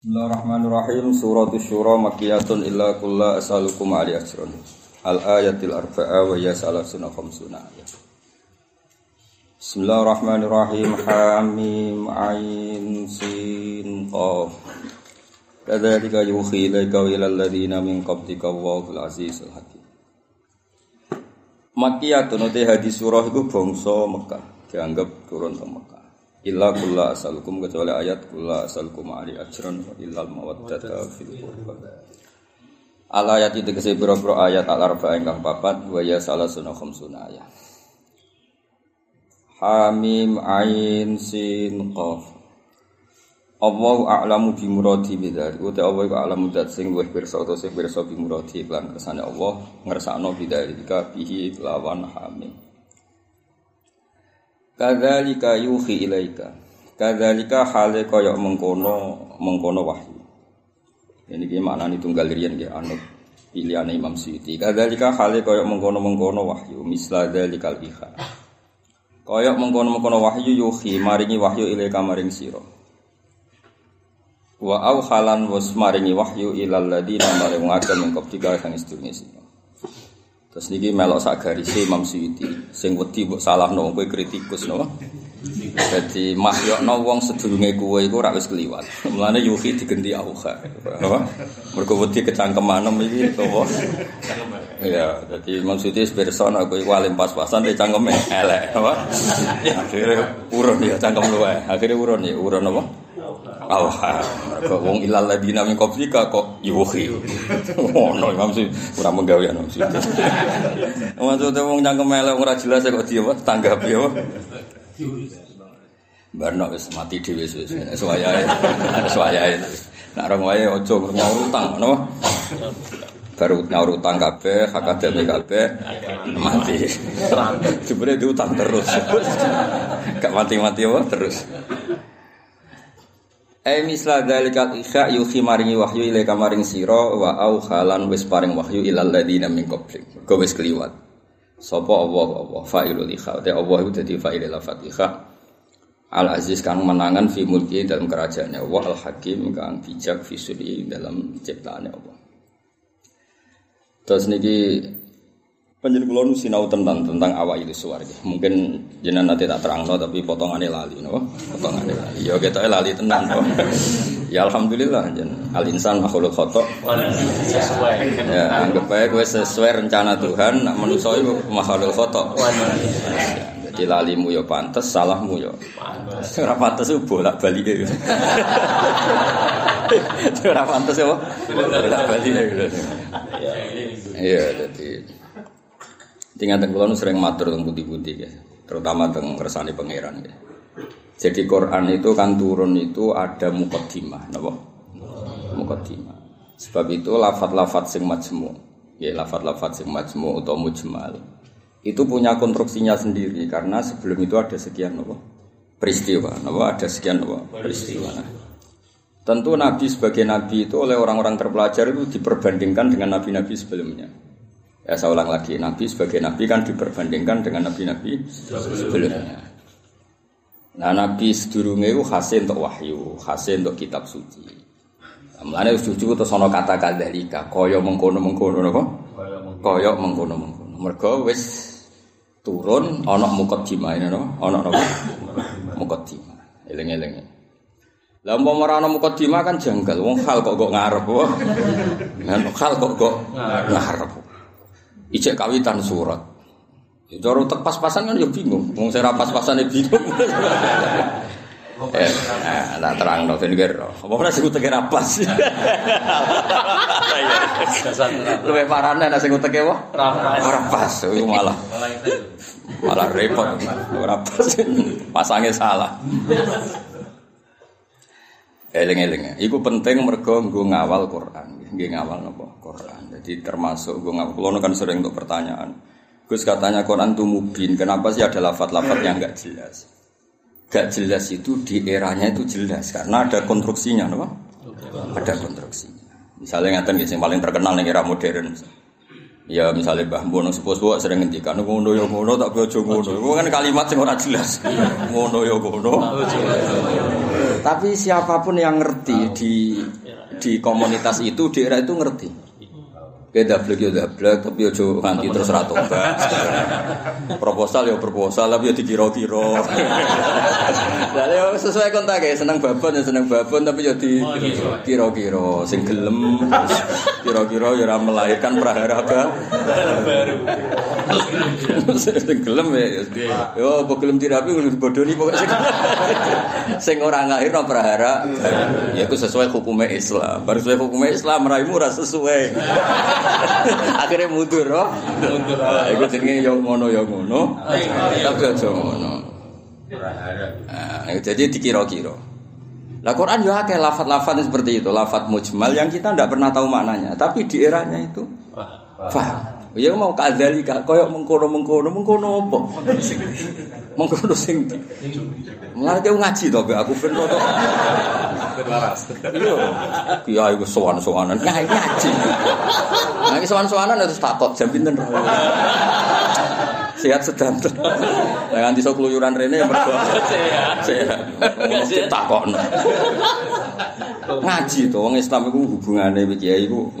Bismillahirrahmanirrahim. Surat Syura Makiyatun illa kulla as'alukum ali ajrun. Al-ayatil arba'a wa ya salasuna khamsuna Bismillahirrahmanirrahim. Hamim Ain Sin Qaf. Kadzalika yuhi ilaika wa ilal ladina min qablika Allahul Azizul Hakim. Makiyatun uti hadis surah itu bangsa Mekah dianggap turun ke Mekah Illa kulla asalukum kecuali ayat kulla asalukum ali ajran wa illal mawaddata fil qurba. Al ayat itu kese biro-biro ayat al arba ingkang papat wa ya salasuna khamsuna ayat. Hamim ain sin qaf. Allahu a'lamu bi muradi bidzalik. Uta Allah iku a'lamu dat sing luwih pirsa utawa sing pirsa bi muradi lan kersane Allah ngersakno bidzalika bihi lawan hamim. Kadzalika yuhi ilaika. Kadzalika hale kaya mengkono mengkono wahyu. Ini ki maknane tunggal riyen nggih anut pilihan Imam Suyuti. Kadzalika hale kaya mengkono-mengkono wahyu misla dzalikal iha. Kaya mengkono-mengkono wahyu yuhi maringi wahyu ilaika maring sira. Wa au halan was maringi wahyu ilal ladina maring ngakeh mengkop tiga sang istune. Terus niki melok sak garis Imam Suyuti sing wedi mbok salahno kowe kritikus no. Dadi mahyokno wong sedurunge kowe iku ora wis kliwat. Mulane yuhi digenti auha. Apa? Mergo wedi kecangkeman iki apa? Ya, dadi Imam Suyuti pirsa nek kowe alim pas-pasan te cangkeme elek, apa? Ya akhire urun ya cangkem luwe. Akhire urun ya, urun apa? Auha. Kok wong ilal ladina min qablika kok yuhi. Ono Imam Suyuti ora menggawe Imam Suyuti. Maksudnya wong cangkem elek ora jelas kok dia tanggapi apa? Barno wis mati dhewe wis wis suwayae. Wis suwayae. Nek ora wae aja nyaur utang, napa? Baru nyaur utang kabeh, hak ademe kabeh mati. Jebule diutang terus. Gak mati-mati apa terus. Eh misla dalikal isya yuhi maringi wahyu ilai kamaring siro wa au halan wis paring wahyu ilal ladina min qablik. Go wis kliwat. Sapa Allah Allah fa'ilul ikha. Te Allah itu dadi fa'il lafat ikha. Al Aziz kang menangan fi mulki dalam kerajaannya Allah Al Hakim kang bijak fi sudi dalam ciptaannya Allah. Terus niki Panjen kula nu sinau tentang tentang awak itu suwarga. Mungkin jenengan nanti tak terangno tapi potongannya lali no. Potongannya lali. Ya kita lali tenan no. ya alhamdulillah jen al insan makhluk khotok. sesuai. Ya anggap aja gue sesuai rencana Tuhan, nak manusia itu makhluk khotok. Jadi lalimu yo pantes, salahmu yo. Ora pantes itu bolak balik ya. Ora pantes ya, bolak balik ya. Iya, jadi tinggal tenggelam sering matur tentang putih-putih ya, terutama tentang kersane pangeran ya. Jadi Quran itu kan turun itu ada mukaddimah, napa? Mukaddimah. Sebab itu lafat-lafat sing majmu, ya lafat-lafat sing majmu atau mujmal itu punya konstruksinya sendiri karena sebelum itu ada sekian napa? peristiwa, napa? Ada sekian napa? peristiwa. Nah, tentu Nabi sebagai Nabi itu oleh orang-orang terpelajar itu diperbandingkan dengan Nabi-Nabi sebelumnya. Ya saya ulang lagi, Nabi sebagai Nabi kan diperbandingkan dengan Nabi-Nabi sebelumnya. Nah Nabi sedurunge itu hasil untuk wahyu, hasil untuk kitab suci. Mulane wis cucu terus ana kata kadzalika, kaya mengkono-mengkono napa? Kaya mengkono-mengkono. Mergo wis turun ana mukaddimah ini napa? Ana napa? Mukaddimah. Eling-eling. Lah umpama ora ana kan janggal. Wong hal kok kok ngarep. Kan hal kok kok ngarep. Ijek kawitan surat. Ya cara tek pas-pasan kan ya bingung. Wong sing ra pas-pasane bingung. Eh, nah, terang no ben kira. Apa ora sing uteke ra pas. Luwe parane nek sing uteke wae ora pas. Iku malah malah repot. Ora pas. Pasange salah. Eling-eling. Iku penting mergo nggo ngawal Quran. Nggih ngawal napa? Quran. Jadi termasuk nggo ngawal. Kulo kan sering untuk pertanyaan. Gus katanya Quran itu mubin. Kenapa sih ada lafat-lafat yang enggak jelas? Gak jelas itu di eranya itu jelas karena ada konstruksinya, no? Ada konstruksinya. Misalnya ngatain yang paling terkenal nih era modern. Ya misalnya Mbah Bono sepuh-sepuh sering ngendikan ngono ya ngono tak bojo ngono. Itu kan kalimat sing ora jelas. Ngono ya ngono. Tapi siapa pun yang ngerti di di komunitas itu di era itu ngerti. Kayak dablek ya dablek, tapi ya nganti terus rata Proposal ya proposal, tapi ya dikira-kira. Lalu ya sesuai kontak ya, seneng babon ya seneng babon, tapi ya dikira-kira. Sing gelem, kira-kira ya melahirkan prahara baru. Sing gelem ya, yo apa gelem dirapi kudu bodoni pokoknya sing sing ora ngahirno prahara. Ya itu sesuai hukumnya Islam. Baru sesuai hukumnya Islam raimu ora sesuai. Akhirnya mundur, oh. Mundur. Iku jenenge yo ngono yo ngono. Tapi aja ngono. Nah, jadi dikira-kira. Lah Quran juga akeh lafat-lafat seperti itu, lafat mujmal yang kita tidak pernah tahu maknanya, tapi di eranya itu paham. Ya mau kadzali kak koyok mengkono mengkono mengkono apa? Mengkono sing. Mulane ngaji to aku ben Waras. Iya. Kiai iku sowan-sowanan ngaji. Nah iki sowan-sowanan terus takut jam pinten. Sehat sedang. Lah nganti sok keluyuran rene ya mergo sehat. Sehat. Takokno. Ngaji to wong Islam iku hubungane kiai iku.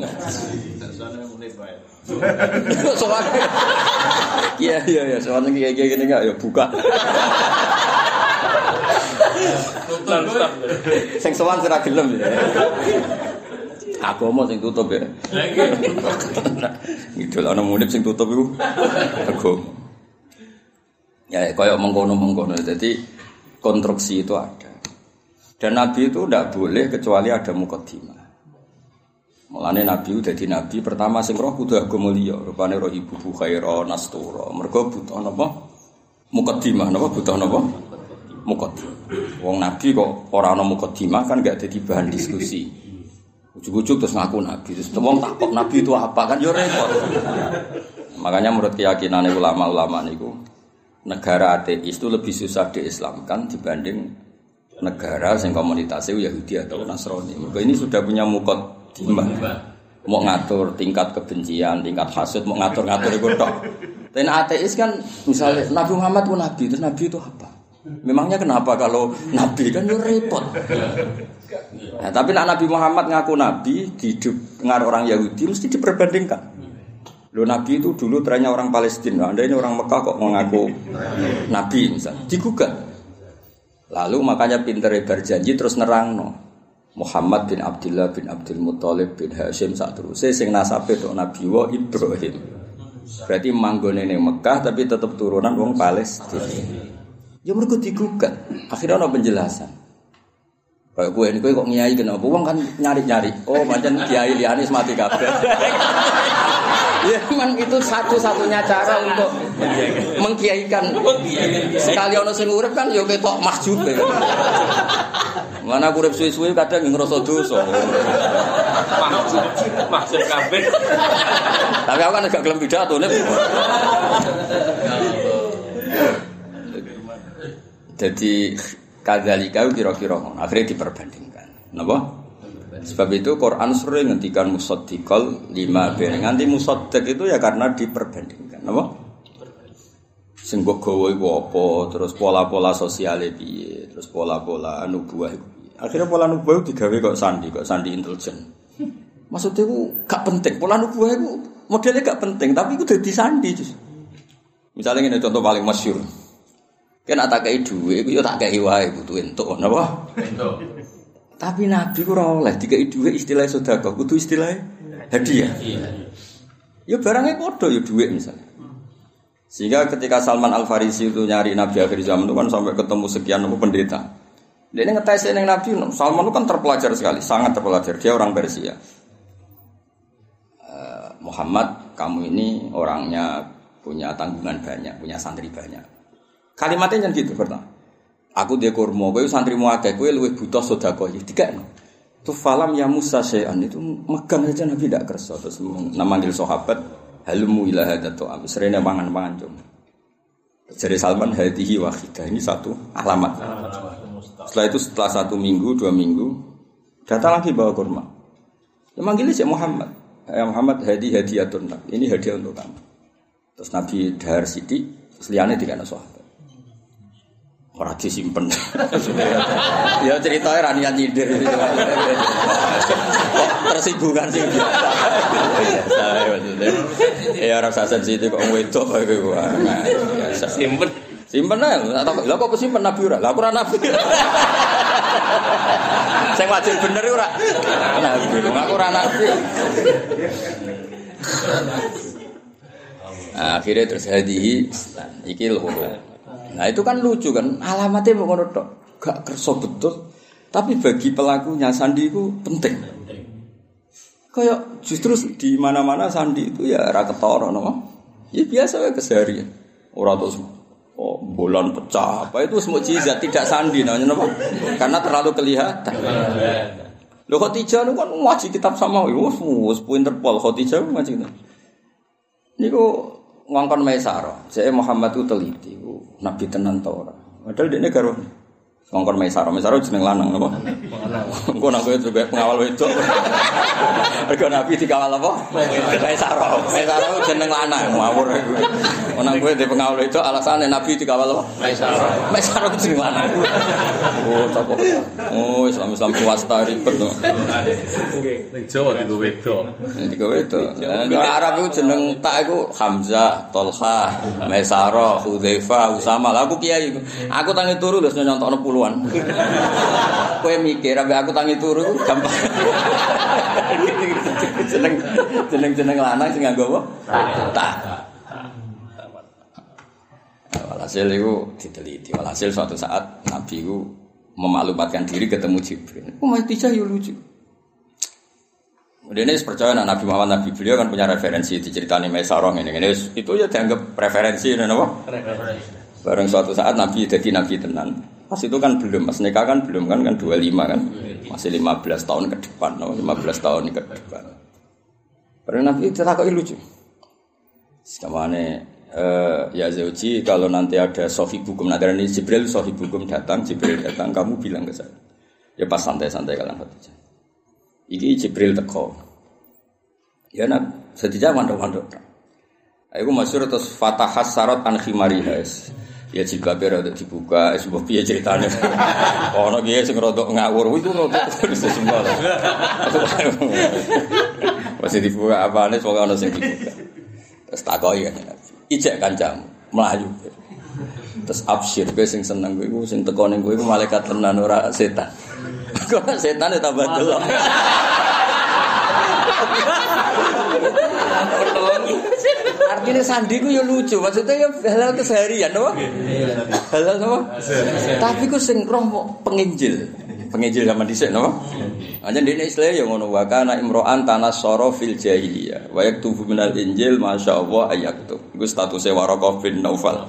Soal Iya iya iya, soal kayak gini enggak ya buka. Sing sowan sira gelem ya. Agama sing tutup ya. Ngidul ana munib sing tutup iku agama. Ya koyo mengkono-mengkono. Jadi konstruksi itu ada. Dan Nabi itu tidak boleh kecuali ada mukaddimah. Mulane Nabi udah di Nabi pertama sing roh kudu agama liya, rupane roh ibu Bukhaira Nastura. Mergo butuh napa? Mukaddimah napa butuh napa? Mukaddimah. Wong Nabi kok ora ana mukaddimah kan gak dadi bahan diskusi. Ujuk-ujuk terus ngaku Nabi. Terus wong takut Nabi itu apa kan yo repot. Makanya menurut keyakinan ulama-ulama niku negara ateis itu lebih susah diislamkan dibanding negara yang komunitasnya Yahudi atau Nasrani. Mereka ini sudah punya mukot Mau ngatur tingkat kebencian, tingkat hasud, mau ngatur-ngatur itu tok. Dan ateis kan misalnya Nabi Muhammad pun nabi, terus nabi itu apa? Memangnya kenapa kalau nabi kan itu repot. Nah, tapi nak Nabi Muhammad ngaku nabi di dengar orang Yahudi mesti diperbandingkan. Lo nabi itu dulu trennya orang Palestina, anda ini orang Mekah kok mengaku nabi misalnya, digugat. Lalu makanya pinter berjanji terus nerang no. Muhammad bin Abdullah bin Abdul Muthalib bin Hashim saat terus sing nasabe tok Nabi wa Ibrahim. Berarti manggone ning Mekah tapi tetap turunan wong Palestina. Ya mergo digugat. Akhirnya ana penjelasan. Kayak gue ini gue kok nyai kenapa? Wong kan nyari-nyari. Oh, macam kiai lianis mati kabeh. Ya memang itu satu-satunya cara untuk mengkiaikan. Sekali ono sing urip kan yo ketok mahjub. Mana urip suwi-suwi kadang ngrasa dosa. Mahjub, mahjub kabeh. Tapi aku kan agak gelem pidato nih. Jadi kadzalika kira-kira akhirnya diperbandingkan. Napa? Sebab itu Quran sering ngendikan musaddiqal lima ben. Nganti musaddiq itu ya karena diperbandingkan. Apa? Sing gawa iku apa, terus pola-pola sosial piye, terus pola-pola nubuah iku Akhirnya pola nubuah digawe kok sandi, kok sandi intelijen. Maksudnya itu gak penting. Pola nubuah itu modelnya gak penting, tapi itu jadi sandi. Misalnya ini contoh paling masyur. Kan tak kayak duit, itu ya tak kayak wae butuh entuk, napa? Entuk. Tapi Nabi ku ora oleh dikai dhuwit istilah sedekah, kudu istilah hadiah. Ya barangnya padha ya dhuwit misalnya. Sehingga ketika Salman Al Farisi itu nyari Nabi akhir zaman itu kan sampai ketemu sekian nama pendeta. Dia ini ngetes yang Nabi, Salman itu kan terpelajar sekali, sangat terpelajar. Dia orang Persia. Uh, Muhammad, kamu ini orangnya punya tanggungan banyak, punya santri banyak. Kalimatnya jangan gitu pertama. Aku dia kurma, kowe santrimu akeh, kowe luwih butuh sedekah iki dikekno. Tu falam ya Musa syai'an itu megang aja Nabi tidak kerso terus namanggil sahabat halmu ila hadat am serene mangan-mangan cum. Jadi Salman hadihi wahidah ini satu alamat. Setelah itu setelah satu minggu dua minggu datang lagi bawa kurma. Manggil si Muhammad. Ya Muhammad hadi hadiyatun Ini hadiah untuk kamu. Terus Nabi dahar sidik, terus liane tiga sahabat. Ora disimpen. ya ceritanya ra niat nyindir. Tersinggungan sih. Saya maksudnya. Ya rasa sensitif kok wedok iku. Simpen. Simpen ae, tak lha kok simpen nabi ora? Lah ora nabi. Sing wajib bener ora. Nabi, aku ora nabi. Nah, akhirnya terus hadihi iki lho. Nah, itu kan lucu kan, alamatnya mau ngono tok. Gak kerso betul. Tapi bagi pelakunya sandi itu penting. Kayak justru di mana-mana sandi itu ya ra ketara no. Ya biasa wae keseharian. Ora terus oh, bulan pecah apa itu semua mukjizat tidak sandi namanya apa? Karena terlalu kelihatan. Lho Khadijah lu kan ngaji kitab sama wis wis Interpol Khadijah ngaji. Niku ngongkon Maisaro, saya Muhammad itu teliti, Nabi tenan tau ora. Padahal dia garwa. Ngongkon Maisaro, Maisaro jeneng lanang napa? Engko nang kowe juga pengawal wedok. Mergo Nabi dikawal apa? Maisaro. Maisaro jeneng lanang, ngawur iku. Nang kowe di pengawal wedok alasane Nabi dikawal apa? Maisaro. Maisaro jeneng lanang. Oh, toko. Oh, Islam Islam swasta ribet to. Ning Jawa di wedok. Digo wedok. Ning Arab iku jeneng tak iku Hamzah, Tolha, Maisaro, Hudzaifa, Usama. Aku kiai. Aku tangi turu terus nyontokno puluhan. Kowe mikir ambek aku tangi turu gampang. jeneng jeneng jeneng lanang sing nganggo apa? Tak. Walhasil itu diteliti. Walhasil suatu saat Nabi itu memaklumatkan diri ketemu Jibril. Oh, mati yo lucu. Kemudian ini percaya nah, Nabi Muhammad Nabi beliau kan punya referensi diceritani Maisarong ini. ini itu ya dianggap referensi ini apa? Bareng suatu saat Nabi jadi Nabi tenan. Pas itu kan belum, pas nikah kan belum kan kan 25 kan. Masih 15 tahun ke depan, no? 15 tahun ke depan. Bareng Nabi tak lucu. Sekamane uh, ya Zauji kalau nanti ada sohibukum nanti ini Jibril sohibukum datang Jibril datang kamu bilang ke saya ya pas santai-santai kalian Khadijah ini Jibril teko ya nak setidaknya mandok-mandok aku masyur terus fatahas sarot an khimariha ya biar ada dibuka. Sebuah piye ceritanya? Oh no dia sing rodok ngawur? Itu rodok. Semua masih dibuka apa nih semoga ono sing dibuka. Terus takoi kan ijek kancam melayu terus absyir gue sing seneng gue gue sing teko ning gue malaikat tenan ora setan. Kok setan ya tambah delok Artinya sandi ku ya lucu, maksudnya ya halal keseharian, apa? Halal apa? Tapi ku sing roh penginjil, penginjil zaman dhisik, apa? Hanya di Islam yang ngono wa kana imro'an tanasara fil jahiliyah wa yaktubu minal injil masyaallah ayaktub. Iku statusnya Waraqah bin Naufal.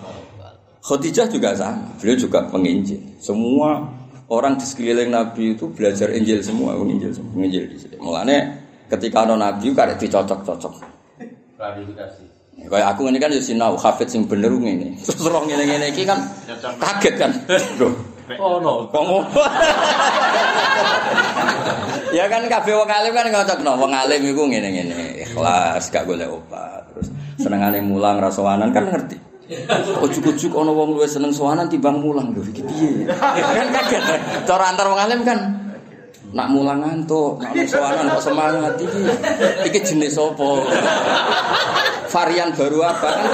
Khadijah juga sama, beliau juga penginjil. Semua orang di sekeliling Nabi itu belajar Injil semua, penginjil semua, penginjil di sini. Mulane ketika ada Nabi karek dicocok-cocok. Klarifikasi. Kayak aku ini kan ya sinau hafid sing bener ngene. Terus roh ngene-ngene iki kan kaget kan. Loh, Oh no. kok ya kan kabeh wong alim kan ngocokno wong alim iku ngene-ngene, ikhlas gak golek obat. Terus senengane mulang ra sowanan kan ngerti. Ujuk-ujuk ana wong luwih seneng sowanan timbang mulang lho iki piye? Kan kaget. Cara antar wong alim kan nak mulang ngantuk, nak sowanan kok semangat iki. Iki jenis apa? Varian baru apa kan?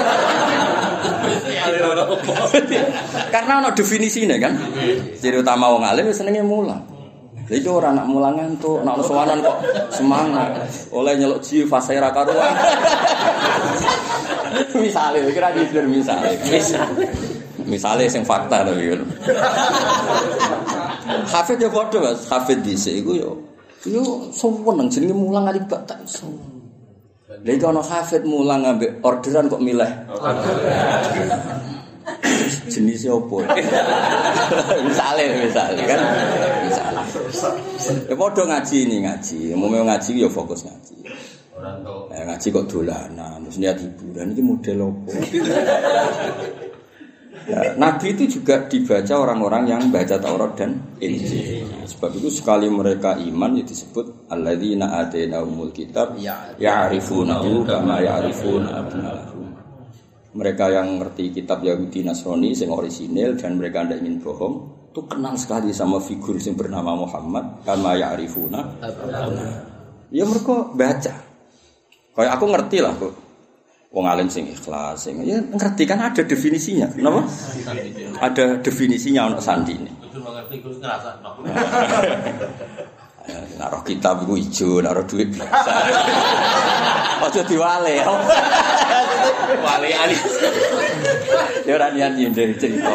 Karena ono definisine kan. Ciri utama wong alim wis senenge mulang. Lha iki ora nak mulang ngantuk, nak sowanan kok semangat. Oleh nyeluk ji fase ra karuan. Misale kira jujur misale. Misale. Misale sing fakta tapi kan. Hafid ya padha Mas, hafid dhisik iku yo yo seneng jenenge mulang ali bak tak iso. Lha iki ana hafid mulang ambek orderan kok milih. Jenisnya apa? misalnya, misalnya kan. Misalnya. Ya padha ngaji ini ngaji. Mau ngaji ya fokus ngaji. Orang tuh. Ya, ngaji kok dolanan, terus niat hiburan ini model apa? Ya, Nabi itu juga dibaca orang-orang yang baca Taurat dan Injil. Sebab itu sekali mereka iman ya disebut alladzina atainahumul kitab ya'rifunahu kama ya'rifuna mereka yang ngerti kitab Yahudi Nasrani sing orisinil dan mereka tidak ingin bohong itu kenal sekali sama figur yang bernama Muhammad karena ya arifuna ya mereka baca. Kayak aku ngerti lah kok Wong alim sing ikhlas, sing ya ngerti kan ada definisinya, kenapa? Ada definisinya untuk sandi ini. Itu no. Naruh kitab iku ijo, naruh duit biasa. Aja diwale. Wali ali. Ya ora niat nyindir cerita.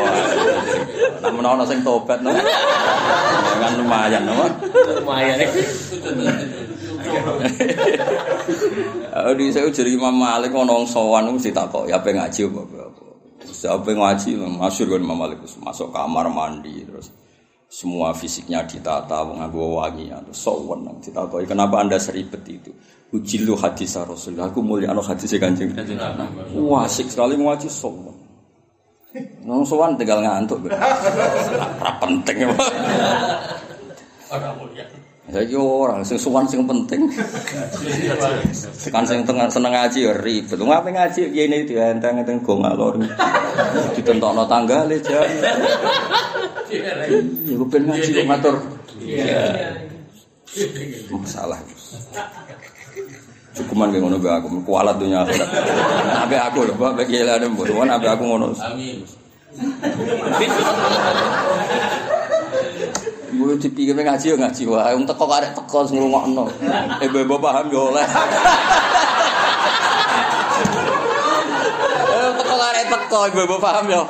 Nah menawa sing tobat. Kan lumayan no. Lumayan di saya jadi Imam Malik ono sowan mesti takok ya pengen ngaji apa apa. Siapa yang ngaji masyhur kan Imam Malik masuk kamar mandi terus semua fisiknya ditata menganggo wangi terus sowan nang ditakoki kenapa Anda seribet itu? Ujilu hadis Rasul. Aku mulia anu hadis Kanjeng. Wah, asik sekali ngaji sowan. Nang sowan tinggal ngantuk. Ora penting. Mulia. Saiki ora sing sowan sing penting. Kan sing tengah seneng ngaji ya ribet. Ape ngaji kene dienteng-enteng go ngalor. Ditentokno tanggale jan. Ya ku pengen ngaji kok ngatur. Masalah. Cukuman kayak ngono aku, kualat dunia akhirat. Abe aku lho, Pak, bagi elane mbok. Wong abe aku ngono. Amin. Gue dipikir ngaji ya ngaji wae. Wong teko karek teko ngrungokno. Eh bebo paham ya oleh. Eh teko karek teko bebo paham ya.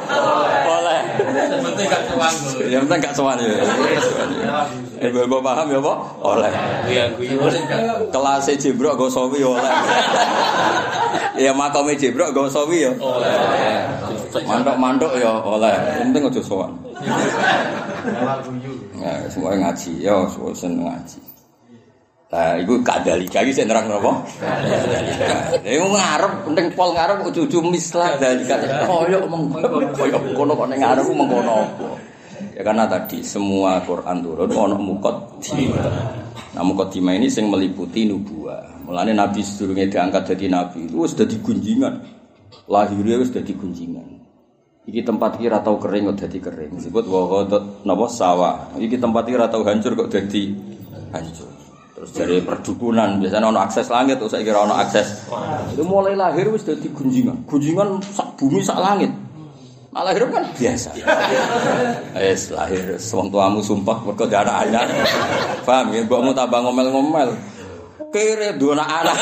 Oleh. Penting gak tuang Ya penting gak sowan ya. Eh bebo paham ya, Pak? Oleh. Iya, gue Kelas jebrok go sawi ya oleh. Ya makame jebrok go sawi ya. oleh. Mandok-mandok ya oleh. Penting aja sowan. Nah, semuanya ngaji, ya, semua seneng ngaji. Nah, itu kadalika iki sing nerang napa? Kadalika. Iku ngarep penting pol ngarep cucu mislah dalika. Koyo mengkono koyo kono kok ngarep mengkono apa. Ya karena tadi semua Quran turun ono muqaddimah. Nah, muqaddimah ini sing meliputi nubuah. Mulane Nabi sedurunge diangkat jadi nabi itu wis dadi. Lahirnya wis dadi gunjingan. Iki tempat kira tau kering kok dadi kering. Disebut wa ghadat napa sawah. Iki tempat kira tau hancur kok dadi hancur. Terus dari perdukunan biasanya ono akses langit terus saya kira ono akses. Itu mulai lahir wis dadi gunjingan. Gunjingan sak bumi sak langit. Nah, lahir kan biasa. Wis lahir wong tuamu sumpah mergo ada anak. Paham ya, mbokmu tambah ngomel-ngomel. Kere dua anak.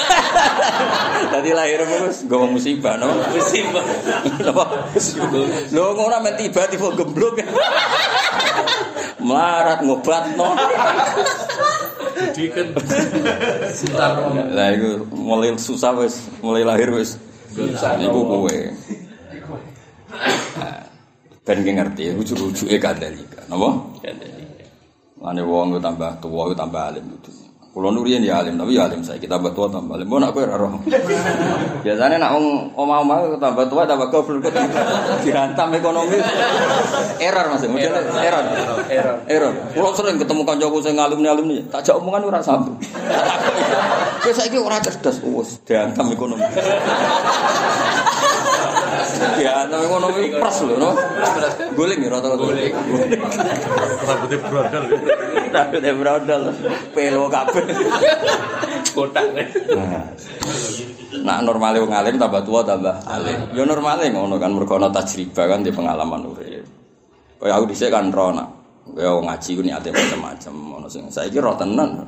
Tadi lahir terus gue musibah, no? Musibah. Lho ngono men tiba-tiba gemblok. Melarat ngobat no. Sebentar Lah iku mulai susah wis, mulai lahir wis. Iku kowe. Nah, Ben ngerti ujug-ujuke kandhalika. Napa? Kandhalika. Mane wong tambah tuwa tambah alim itu. Kulo nurian ya alim, tapi ya alim saya kita tambah tua tambah alim. Mau nak kowe ora roh. Biasanya nak wong omah-omah tambah tua tambah goblok kok dihantam ekonomi. Error Mas, model error. Error. Error. Kulo sering ketemu kancaku sing alumni-alumni, tak jak omongan ora sambung. Kowe saiki ora cerdas, wis dihantam ekonomi. Dihantam ekonomi pres lho, no. Guling ya rata-rata. Guling. rambutnya brodol. Rambutnya brodol. Pelo kabeh. Kotak. Nah, normalnya wong alim tambah tua tambah alim. Ya normalnya ngono kan mergo ana tajribah kan di pengalaman urip. Kaya aku dhisik kan ro nak Ya ngaji ku niate macam-macam ono sing saiki ro tenan.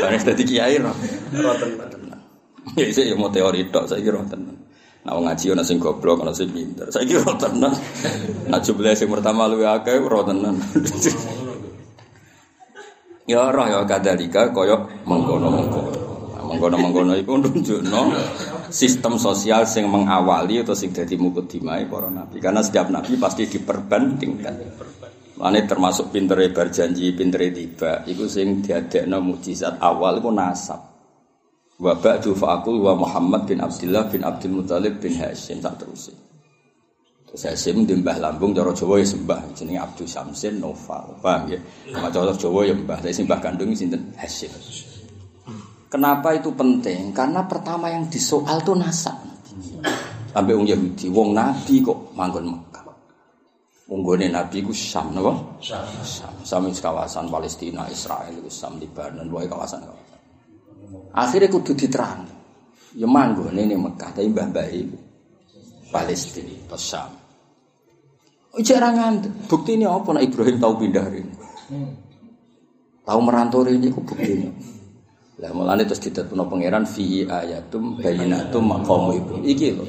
Bareng dadi kiai ro. Ro tenan. Ya isih ya mau teori tok saiki ro tenan. Nah ngaji ono sing goblok ono sing pinter. Saiki ro tenan. Nah jumlah sing pertama luwih akeh ro tenan. Ya roh ya kadalika kaya mengkono-mengkono. Nah, Mengkono-mengkono iku nunjukno sistem sosial sing mengawali atau sing dadi mukadimah para nabi. Karena setiap nabi pasti diperbandingkan. Mane termasuk pintere berjanji, pintere tiba, iku sing diadekno mukjizat awal iku nasab. Wa ba'du fa'akul wa Muhammad bin Abdullah bin Abdul Muthalib bin Hashim tak terus. Terus Hashim di mbah lambung cara Jawa ya sembah jenenge Abdul Samsin Noval. Paham ya? Sama cara Jawa ya mbah, tapi sing mbah kandung sinten Hashim. Kenapa itu penting? Karena pertama yang disoal tuh nasab. ambek wong Yahudi. Wong Nabi kok manggon Mekah. Wong gone Nabi ku Syam napa? Syam. Syam wis kawasan Palestina, Israel, wis Syam, Libanon, wae kawasan-kawasan. Akhirnya kudu diterang. Ya manggone ning Mekah, tapi mbah-mbah iku Palestina, pas Syam. Jarangan bukti ini apa? Nak Ibrahim tahu pindah ini. Tahu merantau ini, aku bukti ini. Lah mulane terus ditetuno pangeran fi ayatum bayinatum maqam Ibrahim. Iki lho.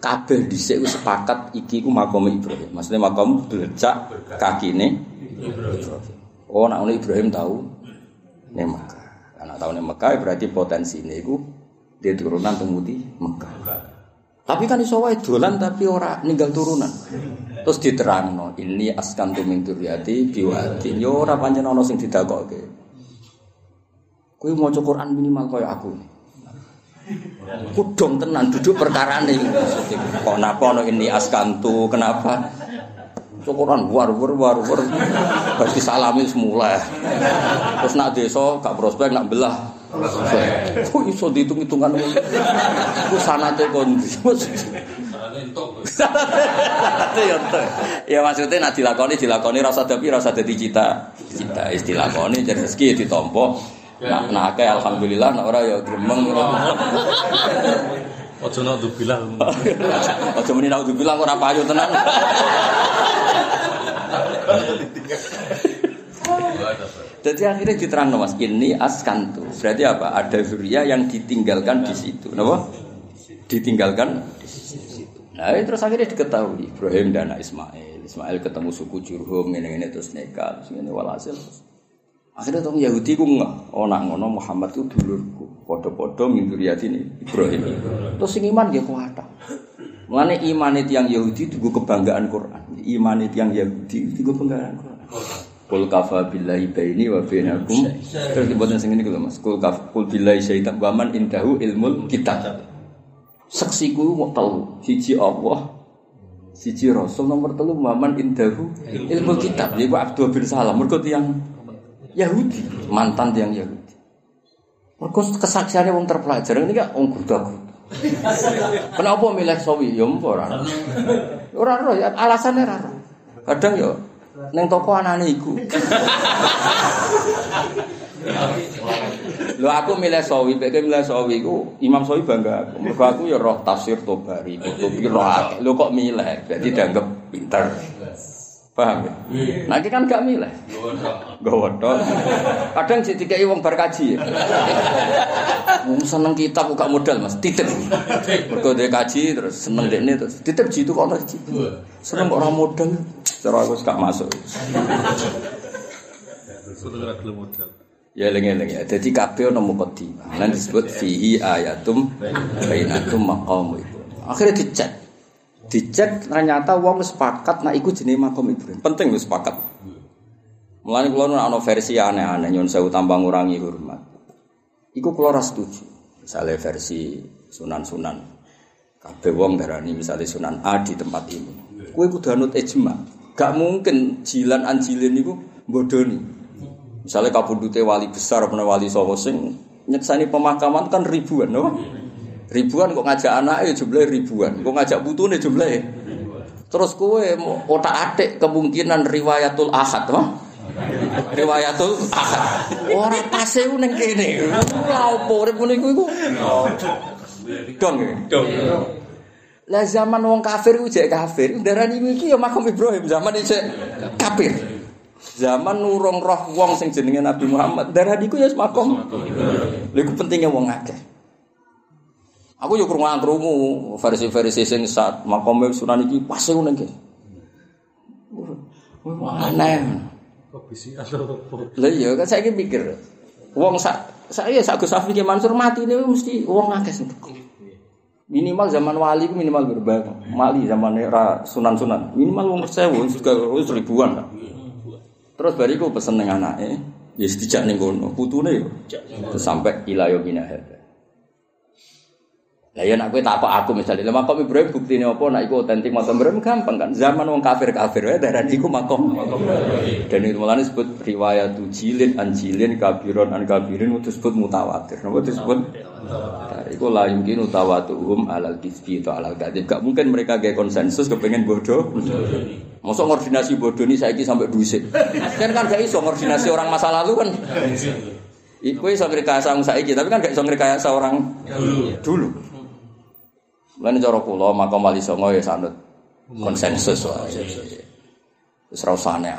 Kabeh dhisik wis sepakat iki ku makom Ibrahim. Maksudnya makom belecak kakine Ibrahim. Oh, nak Ibrahim tahu Mekah. Karena tahu ning Mekah berarti potensi ini ku dia turunan temuti Mekah. Tapi kan iso wae dolan tapi ora ninggal turunan. Terus diterangno, ini askan tu min duriyati biwadin. Yo ora pancen ana sing didakoke. Kuwi maca Quran minimal kaya aku. Kudong tenan duduk perkara nih. Kok napa ono ini askantu? Kenapa? Syukuran war war war war. Harus disalamin semula. Terus nak desa gak prospek nak belah. Kok iso dihitung-hitungan Ku sanate kon. Ya maksudnya nak dilakoni dilakoni rasa tapi rasa dadi cita. Cita istilah koni jadi rezeki ditompo. Nak nak alhamdulillah nak ora ya gremeng. Ojo nak bilang. Ojo muni nak bilang ora payu tenan. Jadi akhirnya diterang mas, ini askantu. Berarti apa? Ada zuriya yang ditinggalkan di situ. Kenapa? Ditinggalkan di situ. Nah, terus akhirnya diketahui Ibrahim dan Ismail. Ismail ketemu suku Jurhum, ini ini terus nekat, ini walhasil. Akhirnya tuh Yahudi ku nggak, oh nak ngono Muhammad itu dulurku, podo-podo minduriati ini Ibrahim. Terus sing iman dia kuat. Mengenai iman itu yang Yahudi itu kebanggaan Quran. Iman itu yang Yahudi itu kebanggaan Quran. Kul kafa billahi baini wa bainakum. Terus dibuatnya sing ini Mas. Kul kaf kul billahi syaitan wa man indahu ilmul kitab. Saksiku mau tahu siji Allah siji Rasul nomor telu man indahu ilmul kitab. Jadi Abdul bin Salam mergo yang Yahudi, mantan yang Yahudi. Mergo kesaksiannya wong terpelajar ini kan wong gudak Kenapa milih sawi? Ya ora. Ora ora ya alasannya ora. Kadang ya Neng toko anane iku. Lho aku milih sawi, nek milih sawi iku Imam Sawi bangga aku. Mergo aku ya roh tafsir Tobari, Qutubi roh. Lho kok milih? Berarti dianggap pinter. Paham ya? Nah, kan gak milih. Gawodok. Kadang jadi kayak wong berkaji ya. Wong seneng kitab gak modal Mas, titip. Mergo dia kaji terus seneng dekne terus titip jitu kok ono Seneng kok ora modal. Cara aku gak masuk. Ya eling-eling ya. Dadi kabeh ono mukadimah. Lan disebut fihi ayatum bainatum maqam itu. Akhirnya dicek. Dicek ternyata wong sepakat nak ikut jenis makom Ibrahim. Penting wis sepakat. Mulane kula ana versi aneh-aneh nyon sewu tambah ngurangi hormat. Iku kula ora setuju. Misalnya versi sunan-sunan. Kabeh wong darani misalnya sunan A di tempat ini. Kue kudu anut ijma. Gak mungkin jilan anjilin itu bodoni. Misalnya kabudute wali besar apa wali sowo sing nyeksani pemakaman kan ribuan, no? Ribuan kok ngajak anak ya jumlah ribuan, kok ngajak nih jumlah Terus kue otak atik kemungkinan riwayatul ahad, no? Riwayatul ahad. Orang pase neng kene. Lha opo urip ngene iku? Dong. Dong. Lah zaman wong kafir ku jek kafir, darani iki ya makom Ibrahim zaman iki kafir. Zaman nurung roh wong sing jenenge Nabi Muhammad, darani ku ya makom. Lha iku pentingnya wong akeh. Aku yo krungu krungu versi-versi sing saat makom Sunan iki pas ngono iki. Aneh. Bisi Lah iya kan saiki mikir. Wong sak saya sak Gus Safi Mansur mati ini mesti wong akeh Minimal zaman wali itu minimal berbang. Mali zaman era sunan-sunan. Minimal wong sewu juga ribuan. Terus bariku pesen dengan anaknya. Ya setijak nih kono. Putune yo. Sampai ilayo bina Lah ya nek kowe takok aku misalnya, lha makom Ibrahim buktine apa nek iku otentik makom Ibrahim gampang kan. Zaman wong kafir-kafir wae darah iku makom. Dan itu malah disebut riwayat jilin an jilin kabiron an kabirin itu disebut mutawatir. Napa disebut? Dari iku la yumkin utawatuhum alal kisbi atau alal kadib. Gak mungkin mereka gaya konsensus kepengen bodoh. Masa koordinasi bodoh ini saiki sampai dusik. Kan kan gak iso koordinasi orang masa lalu kan. Iku iso ngrekayasa wong saiki, tapi kan gak iso ngrekayasa orang dulu. dulu. Lan cara kula makom wali songo ya sanut konsensus wae. Wis usah aneh.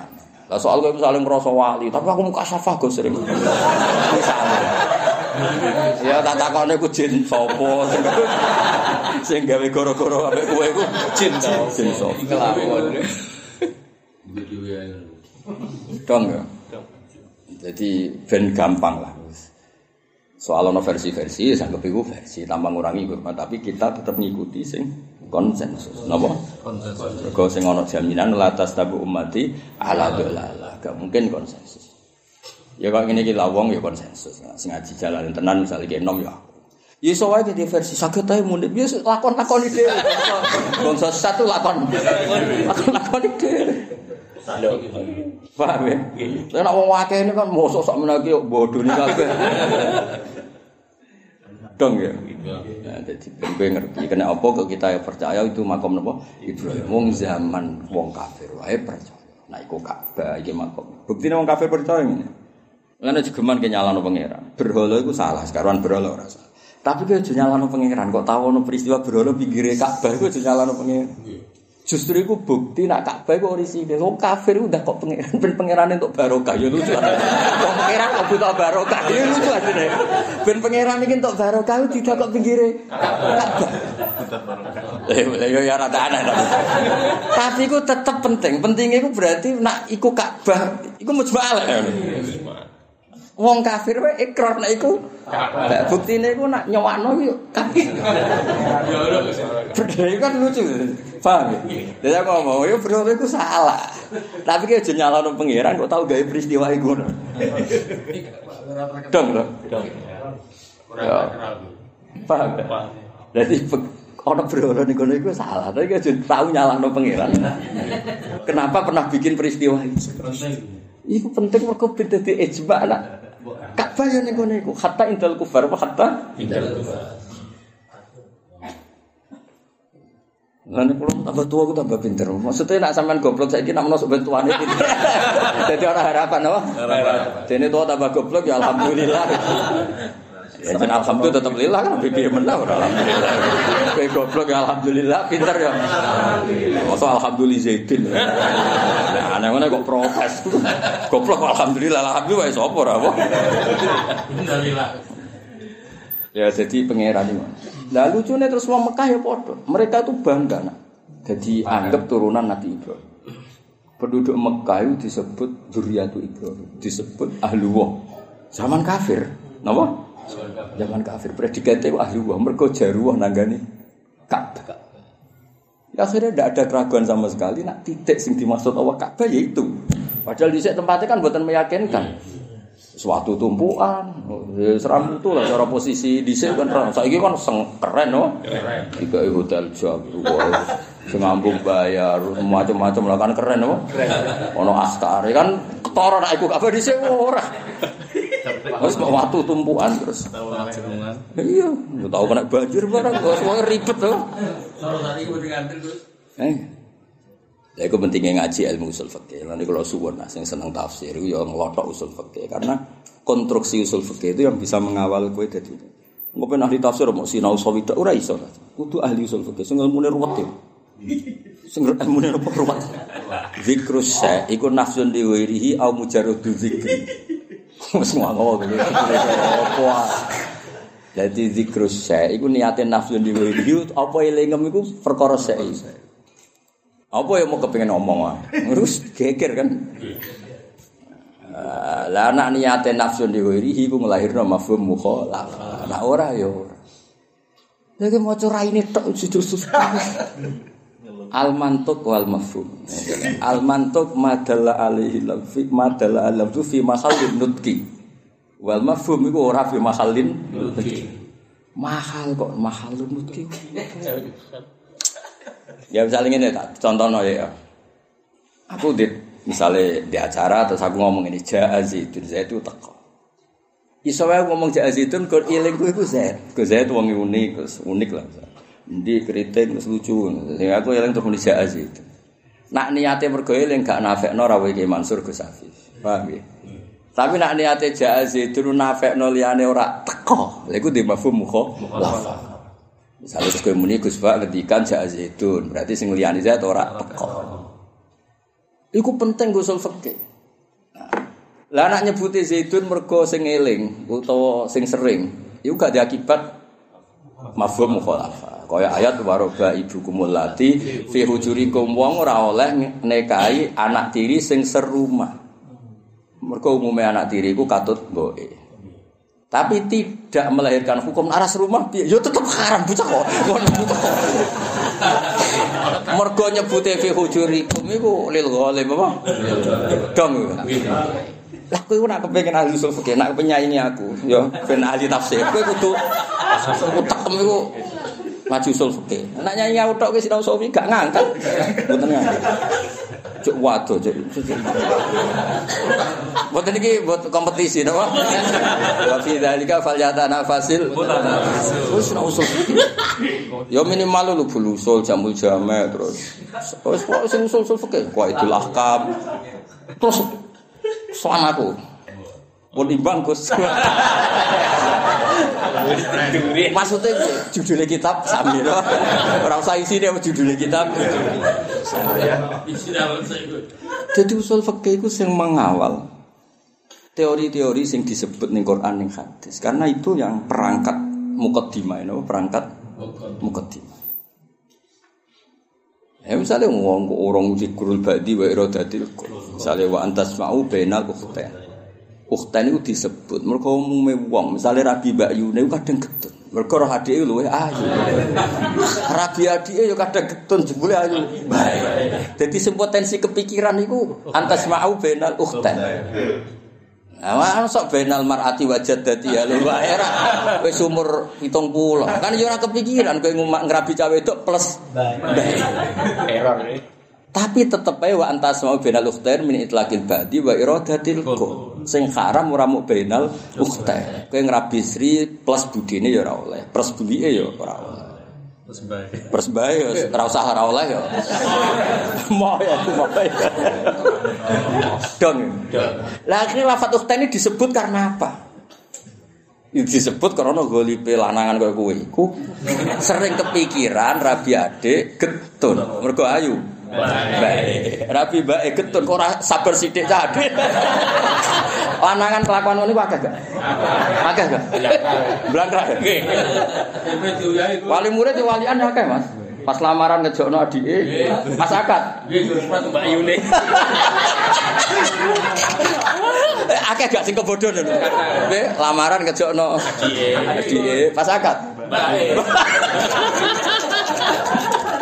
Lah soal kowe misalnya ngerasa wali, tapi aku muka syafah go sering. Misalnya. Ya tak takone ku jin sapa sing gawe goro-goro ambek kowe ku jin sapa. Kelawon. Dong ya. Jadi ben gampang lah. Soal ono versi-versi, saya iku versi tanpa ngurangi hormat, tapi kita tetap ngikuti sing konsensus. Napa? Konsensus. Mergo sing ono jaminan latas tabu ummati ala dolala. Gak mungkin konsensus. Ya kok ngene iki lawong ya konsensus. Nah, sing ngaji jalan tenan misalnya kayak nom ya. Ya iso wae di versi saged ae mundhik ya lakon-lakon ide. Bangsa satu lakon. Lakon-lakon ide. Paham ya? Lah nek wong ini kan mosok sak menaki bodoh ni kabeh. Dong ya. Nah, jadi ben kowe ngerti kena apa kok kita percaya itu makom napa? Ibrahim wong zaman wong kafir wae percaya. Nah iku Ka'bah iki makom. Buktine wong kafir percaya ngene. Lan jegeman ke nyalano pangeran. Berhala iku salah, sekarang berhala ora salah. Tapi kowe aja nyalano pangeran, kok tahu ono peristiwa berhala pinggire Ka'bah iku aja nyalano pangeran. Justru itu bukti nak Ka'bah iku orisinil. Wong kafir udah kok pangeran ben pangeran untuk barokah ya lucu. Wong pangeran kok butuh barokah ya lucu asline. Ben pangeran iki untuk barokah tidak kok pinggire Ka'bah. Eh, yo ya rada aneh tapi. Tapi iku tetep penting. Pentingnya iku berarti nak iku Ka'bah iku mujmalah. Wong kafir wae ikrar nek iku Ka'bah. Buktine iku nak nyowakno yo kafir. Berdaya kan lucu. Paham ya? Jadi aku ngomong, ya berdaya itu salah. Tapi kayak aja nyalano pengiran, kok tahu gaya peristiwa itu. Dong, dong. Ya. Paham ya? Jadi orang berhala nih kono itu salah, tapi kayak aja tahu nyalano pengiran. Kenapa pernah bikin peristiwa itu? Itu penting mereka beda di ijma lah. Ka'bah ya nih kono itu. Hatta indal kufar, apa hatta? Indal kufar. Lan kula tambah tua aku tambah pinter. Maksudnya nak sampean goblok saiki nak masuk bantuan iki. Jadi ora harapan apa? Harapan. Dene tua tambah goblok ya alhamdulillah. Ya jeneng alhamdulillah tetap lillah kan piye menang ora alhamdulillah. Kowe goblok ya alhamdulillah pinter ya. Masa alhamdulillah Zaidin. Nah, aneh-aneh kok protes. Goblok alhamdulillah alhamdulillah wis apa ora apa. Ya jadi pangeran ini. Lah lucunya terus wong Mekah ya podo. Mereka tuh bangga nak. Jadi anggap turunan Nabi Ibrahim. Penduduk Mekah itu disebut Zuriyatu Ibrahim, disebut Ahlullah. Zaman kafir, napa? Zaman kafir. Predikatnya Ahlullah, mereka jaruah nanggani Ka'bah. Ya, akhirnya tidak ada keraguan sama sekali. Nak titik sing dimaksud Allah Ka'bah yaitu. Padahal di tempatnya kan buatan meyakinkan suatu tumpuan seram itu lah cara posisi di sini kan saya kan seng keren no tiga hotel jago sing ngambung bayar macam-macam lah kan keren no ono askar kan ketara nak ikut apa di sini ora Terus waktu tumpuan terus. Iya, tahu kena banjir barang, semua ribet tuh. Kalau tadi gue ngantri terus. Eh, Ya itu pentingnya ngaji ilmu usul fikih. Nanti kalau suwon nah, yang seneng tafsir itu yang ngelotok usul fikih karena konstruksi usul fikih itu yang bisa mengawal kue dari itu. Ngopen ahli tafsir mau sinau sawita ora iso. Kudu ahli usul fikih sing ilmune ruwet ya. Sing ilmune apa ruwet. Zikrus sa iku nafsun diwirihi au mujarradu zikri. Wes ngono. Apa Jadi zikrus sa iku niatin nafsun diwirihi apa elingem iku perkara sa. Apa yang mau kepengen wah? Terus geger kan? Lah anak niate nafsu diwirihi ku nglahirno mafhum mukhalaf. Nah ora ya ora. Lagi maca raine tok Al mantuk wal mafhum. Al mantuk madalla alaihi lafzi madalla alam fi mahallin nutqi. Wal mafhum iku ora fi mahallin nutqi. Mahal kok, mahal lumut ki. Ya misalnya ini tak contohno ya. Aku di misalnya di acara terus aku ngomong ini jaa zaitun zaitun teko. Iso wae ngomong zaitun kok iling ku iku zait. Ku zait wong unik, unik lah. Ndi kriting terus lucu. Sing aku eling terus muni jaa zaitun. Nak niate mergo eling gak nafekno ra iki Mansur Gus Hafiz. Paham ya? Tapi nak niate jaa zaitun nafekno liyane ora teko. Lha iku di mafhum mukho. Misalnya terus kowe muni Gus Pak ngendikan jaa zaitun, berarti sing liyane zait ora teko. Iku penting usul fikih. Lah anak nyebuti zaitun mergo sing eling utawa sing sering, iku gak diakibat mafhum mukhalafah. Kaya ayat waroba ibukumul lati fi hujurikum wong ora oleh nekahi anak tiri sing serumah. Mergo umume anak tiri iku katut mboke. Tapi tidak melahirkan hukum aras rumah piye? Ya tetep haram bocah kok. Ngono kok. Mergo nyebute fi hujurikum iku lil ghalim apa? Dong. Lah kowe nak kepengin ahli usul fikih, nak penyanyi aku, ya ben ahli tafsir. Kowe kudu iku maju usul fikih. Nak nyanyi aku tok wis sinau sofi gak ngangkat. Mboten ngangkat. Cuk waduh, cuk. Mboten iki buat kompetisi napa? Wa fi dzalika falyatana fasil. Wis sinau usul fikih. Ya minimal lu bulu usul jamul jame terus. Wis kok sing usul-usul fikih, qaidul ahkam. Terus selamaku. Pun imbang Gus. Maksudnya judulnya kitab sami to. Ora usah isine judulnya kitab. Jadi usul fikih itu yang mengawal teori-teori yang disebut ning Quran ning hadis. Karena itu yang perangkat mukaddimah itu perangkat mukaddimah. Ya misalnya ngomong orang zikrul ba'di wa iradatil qul. Misalnya wa antas ma'u bainal ukhtain. Ukhtain itu disebut mergo umume wong, misalnya Rabi Mbak Yune kadang getun. Mergo roh adike luwe ayu. Rabi adike ya kadang getun jebule ayu. Jadi sing potensi kepikiran iku antas ma'u bainal ukhtain. Nah, sok benal mar'ati wajad dadi ya lho wae ra wis umur 70. Kan ya ora kepikiran kowe ngrabi cawe wedok plus Error. Tapi tetep ae wa antas mau benal ukhtair min itlaqil badi wa iradatil qul. Sing haram ora mau benal ukhtair. Kowe ngrabi sri plus budine ya ora oleh, plus bulike ya ora oleh. Bae ya ora usah ora oleh ya. Mau ya mau ya. Dong. Lah akhirnya lafat ukhtair ini disebut karena apa? Itu disebut karena golipe lanangan kaya kowe iku sering kepikiran rabi adik getun mergo ayu. Baik. Rabi bae getun kok ora sabar sithik cah. Lanangan kelakuan ngono iku akeh gak? Akeh gak? Blangkrak. Wali murid ya walian ya akeh, Mas. Pas lamaran ngejokno adike, Mas Akad. Mbak Yune. Eh, akeh gak sing kebodoh lho. Lamaran ngejokno Adike. adike, pas akad. Wah,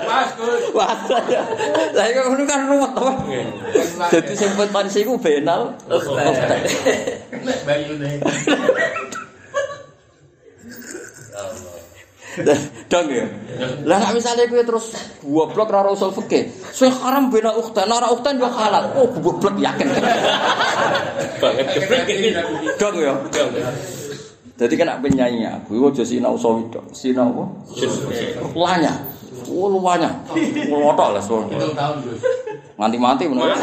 ya. Lah iku ngono kan ruwet to. Dadi sing potensi iku benal. Mbak Yune. Dong ya. Lah nek misale kowe terus goblok ora usul fikih. Sing haram benal ukhtan, ora ukhtan yo halal. Oh, goblok yakin. Banget. Dong ya. Jadi kan penyanyi aku, aja sinau sawi tok. Sinau apa? Lanya. Oh, luanya. Ngotok lah so. Nganti mati menurut.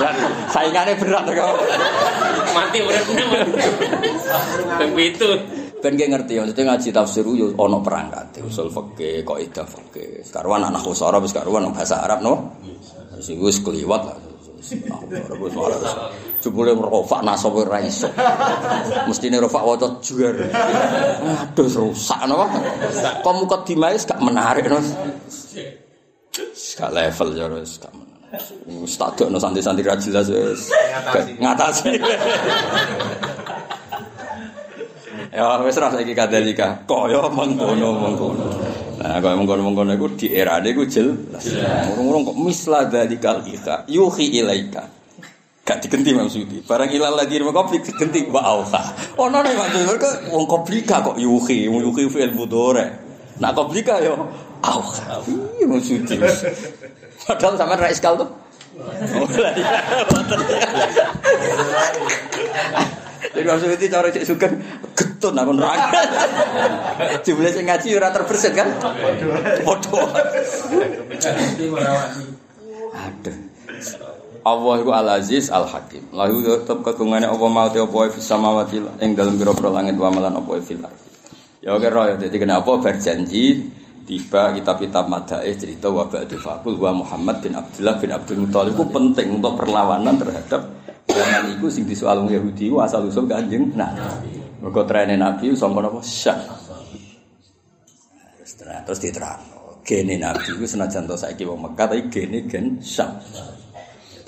berat. Saingannya berat kok. Mati uripnya mati. Ping pitu. Ben ki ngerti ya, maksudnya ngaji tafsir yo ana perangkat, usul fikih, kaidah fikih. Sekarang anak khusara wis karuan bahasa Arab no. Sing wis kliwat lah. Jebule merofak nasab ora iso. Mestine rofak waca juar. Aduh rusak no. Kok muka dimais gak menarik no. Gak level ya wis gak menarik. Wis tak dokno santri-santri ra jelas wis. Ngatasi. Ya wis ra saiki kadalika. Kaya mengkono-mengkono. Nah, kaya mengkono-mengkono iku di erane iku jelas. Ngurung-ngurung kok misla dalikal ika yuhi ilaika. Gak digenti maksudnya. Barang ilal lagi rumah kopi digenti wa auha. Oh nana maksudnya mereka wong koplika kok yuhi, yuhi fi'il mudore. Nak koplika yo auha. Iya maksudnya. Padahal sama ra iskal tuh. Oh lah. Jadi maksudnya itu cara cek suka getun aku neraka. Jumlah sing ngaji ora terbersit kan? Bodoh. Aduh. Allah iku Al Aziz Al Hakim. Lahu tetep kagungane apa mau te apa fis samawati ing dalem pira-pira langit wa malan apa fil ardi. Ya oke roh ya dadi kenapa berjanji tiba kitab-kitab madaih cerita wa ba'du faqul wa Muhammad bin Abdullah bin Abdul Muthalib itu penting untuk perlawanan terhadap zaman iku sing disoal wong Yahudi asal usul Kanjeng Nabi. Mergo trene Nabi sangka napa Syam. Terus terus diterang. Gene Nabi ku senajan to saiki wong Mekah tapi gene gen Syam.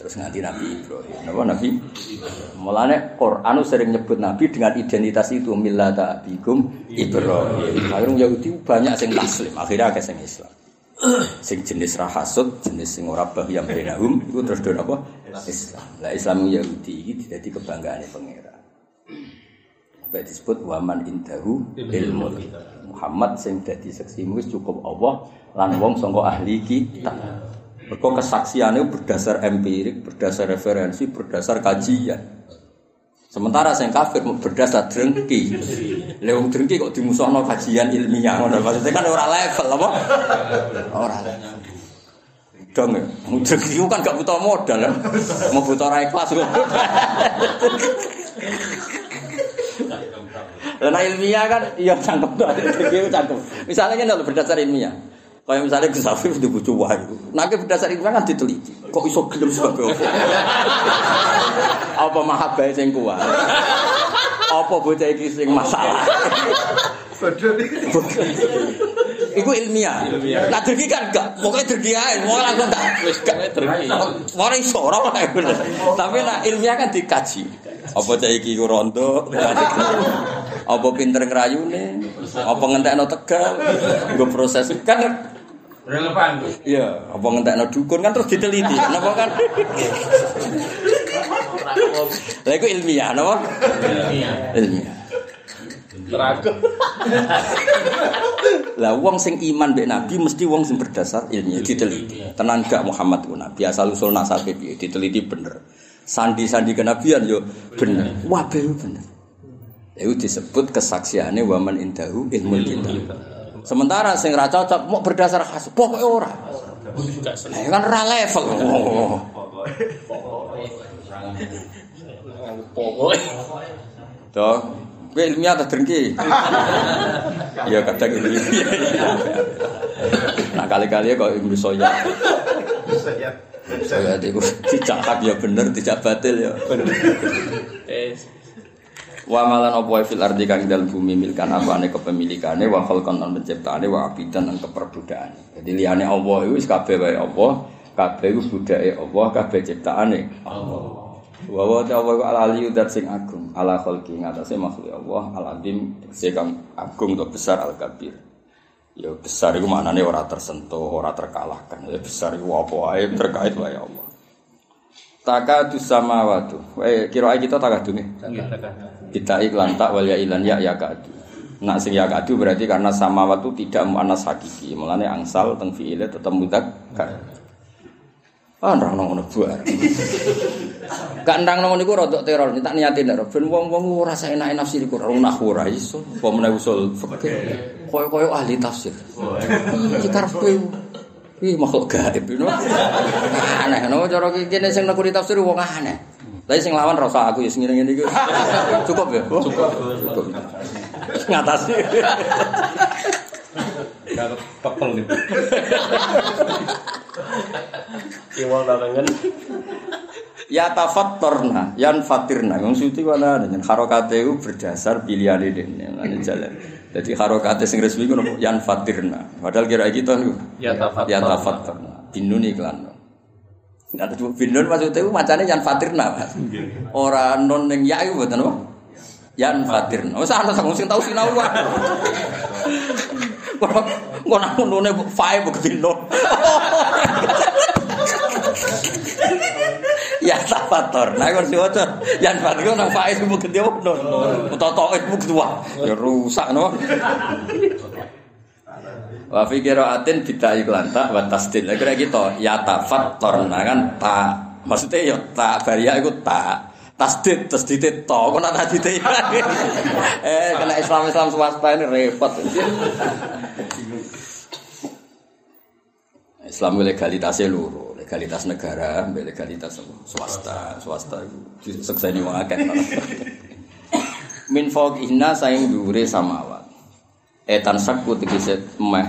Terus nganti Nabi Ibrahim. Napa Nabi? Mulane Quran sering nyebut Nabi dengan identitas itu millata abikum Ibrahim. Akhirnya Yahudi banyak sing taslim, akhirnya akeh sing Islam. Sing jenis rahasud, jenis sing ora yang benahum iku terus do apa? Islam. Lah Islam Yahudi iki dadi kebanggaane pangeran. Sampai disebut waman indahu ilmu. Muhammad sing dadi seksimu wis cukup Allah lan wong sangka ahli kitab. Mergo kesaksiannya berdasar empirik, berdasar referensi, berdasar kajian. Sementara sing kafir berdasar drengki. Lha wong drengki kok dimusuhno kajian ilmiah ngono. Maksudnya kan ora level apa? Ora. Dong, ya. ku kan gak butuh modal ya. Mau butuh ora ikhlas kok. Karena ilmiah kan iya cangkem tuh, dia cangkem. Misalnya kan kalau berdasar ilmiah, kayak misalnya Gus Afif di bucu wahyu, nanti berdasar ilmiah kan diteliti. Kok iso gelem sebagai apa? apa mahabbah sing kuat? Apa bocah iki sing masalah? Iku ilmiah. Nah dergi kan enggak, pokoknya dergi ae, mau langsung tak Wis gak terki. Ora iso ora bener. Tapi nak ilmiah kan dikaji. Apa cah iki ku rondo? Apa pinter ngrayune? Apa ngentekno tegal? Nggo proses kan Relevan. Iya, apa ngentekno dukun kan terus diteliti. Napa kan? Lah iku ilmiah napa? Ilmiah. Teraku. Lah wong sing iman mbek nabi mesti wong sing berdasar ilmiah diteliti. Tenan gak Muhammad ku nabi asal usul nasabe piye diteliti bener. Sandi-sandi kenabian yo bener. Wah bener bener. Itu disebut kesaksiannya waman indahu ilmu kitab. Sementara sing ra cocok mau berdasar khas pokoknya ora. Nah, kan ra level. Oh. Pokoknya. Toh, kowe ilmiah ta drengki? Ya kadang ini. Nah kali-kali kok Ibnu Soya. Soya itu dicakap ya bener, tidak batil ya. Wa malan apa fil ardi kang dalem bumi milkan apane kepemilikane wa khalqan lan penciptaane wa abidan lan keperbudakane. Jadi liyane Allah iku wis kabeh wae Allah, kabeh iku budake Allah, kabeh ciptaane Allah. Wa wa ta wa al aliyu dat sing agung, ala khalqi ngatasé makhluk Allah, al adim sing agung atau besar al kabir. Ya besar iku maknane ora tersentuh, ora terkalahkan. Ya besar iku apa wae terkait wae Allah. Takadu samawatu. Eh kira kita takadu nih. Kita iklan tak wal ya ilan ya ya kadu. Nak sing ya kadu berarti karena samawatu tidak muannas hakiki. Mulane angsal teng fiile tetep mudzakkar. Ah ndang nang ngono buar. Gak ndang nang niku rodok teror, tak niatin nek ben wong-wong ora saenak nafsi iku ora nahwu ora iso. Apa menawa usul fikih. Koyo-koyo ahli tafsir. Iki karepe Ih makhluk gaib you? Aneh no cara kene sing nekuni tafsir wong aneh. Tapi sing lawan rasa aku ya sing ngene iki. Cukup ya? Cukup. Cukup. Ngatasi. Gak pepel gitu. Iwal dalangan. Ya tafattarna, yan fatirna. Wong suci mana dengan harokate itu berdasar pilihane dene. Lan jalan. Jadi harokate sing resmi ku nopo? Yan fatirna. Padahal kira kita niku Ya tafat. ya. Binun iklan. Nah, itu binun maksudnya itu macamnya yan fatirna, Mas. Ora non ning ya mboten apa? Yan fatirna. Wis ana sing tau sinau wae. Kok nang nune fae kok ya tafator. Nah kon diwaca yan fat iku nang faiz ku gede ono. Utoto iku kedua. Ya rusak no. Wa fi qiraatin bita iklan ta wa tasdil. Kira gitu ya tafator nah kan ta maksudnya ya ta baria iku ta tasdid tasdid to kok nak tasdid eh kena Islam Islam swasta ini repot Islam legalitasnya luruh legalitas negara, legalitas swasta, swasta itu sekseni wong akeh. Min fawqihna saing dhuwure samawat. Etan sakku tegese meh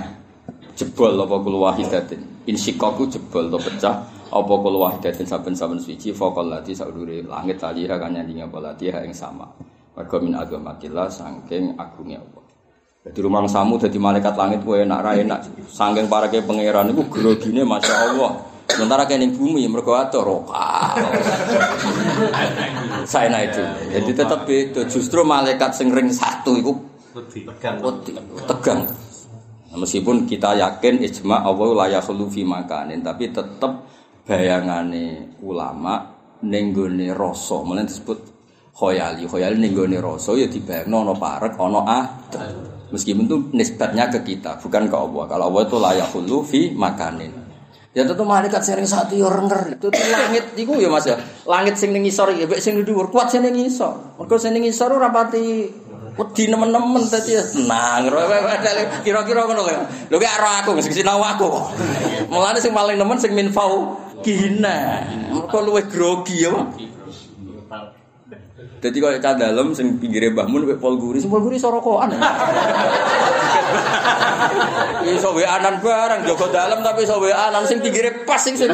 jebol apa kul wahidatin. Insikaku jebol to pecah apa kul wahidatin saben-saben suci faqal lati saudure langit taliha kan nyanding apa lati ing sama. Mergo min agamatillah saking agungnya Allah. Jadi rumah samu jadi malaikat langit gue enak rai enak. Sangking para ke pangeran itu grogine masya Allah. Sementara kene bumi mergo atur roka. Saya naik itu. Jadi tetap itu justru malaikat sing ring satu itu tegang. tegang. Nah, meskipun kita yakin ijma Allah la yakhlu fi makanin, tapi tetap bayangane ulama ning gone rasa, mulane disebut khoyali. Khoyali ning gone rasa ya dibayangno ana parek, ana adem. Meskipun itu nisbatnya ke kita, bukan ke Allah. Kalau Allah itu layak hulu fi makanin. Ya tentu malaikat sering satu ya renger. Itu langit itu ya Mas ya. Langit sing ning isor ya sing dhuwur kuat sing ning isor. Mergo sing ning isor ora pati wedi nemen-nemen dadi ya senang. Kira-kira ngono lho. Lho gak ora aku mesti sinau aku. Mulane sing paling nemen sing minfau kihina. Mergo luwih grogi ya. Jadi kalau cah dalam sing pinggire Mbah Mun mek Pol Guri, sing Pol Guri sorokokan. Iso anan barang jaga dalam tapi iso anan sing pinggire pas sing sing.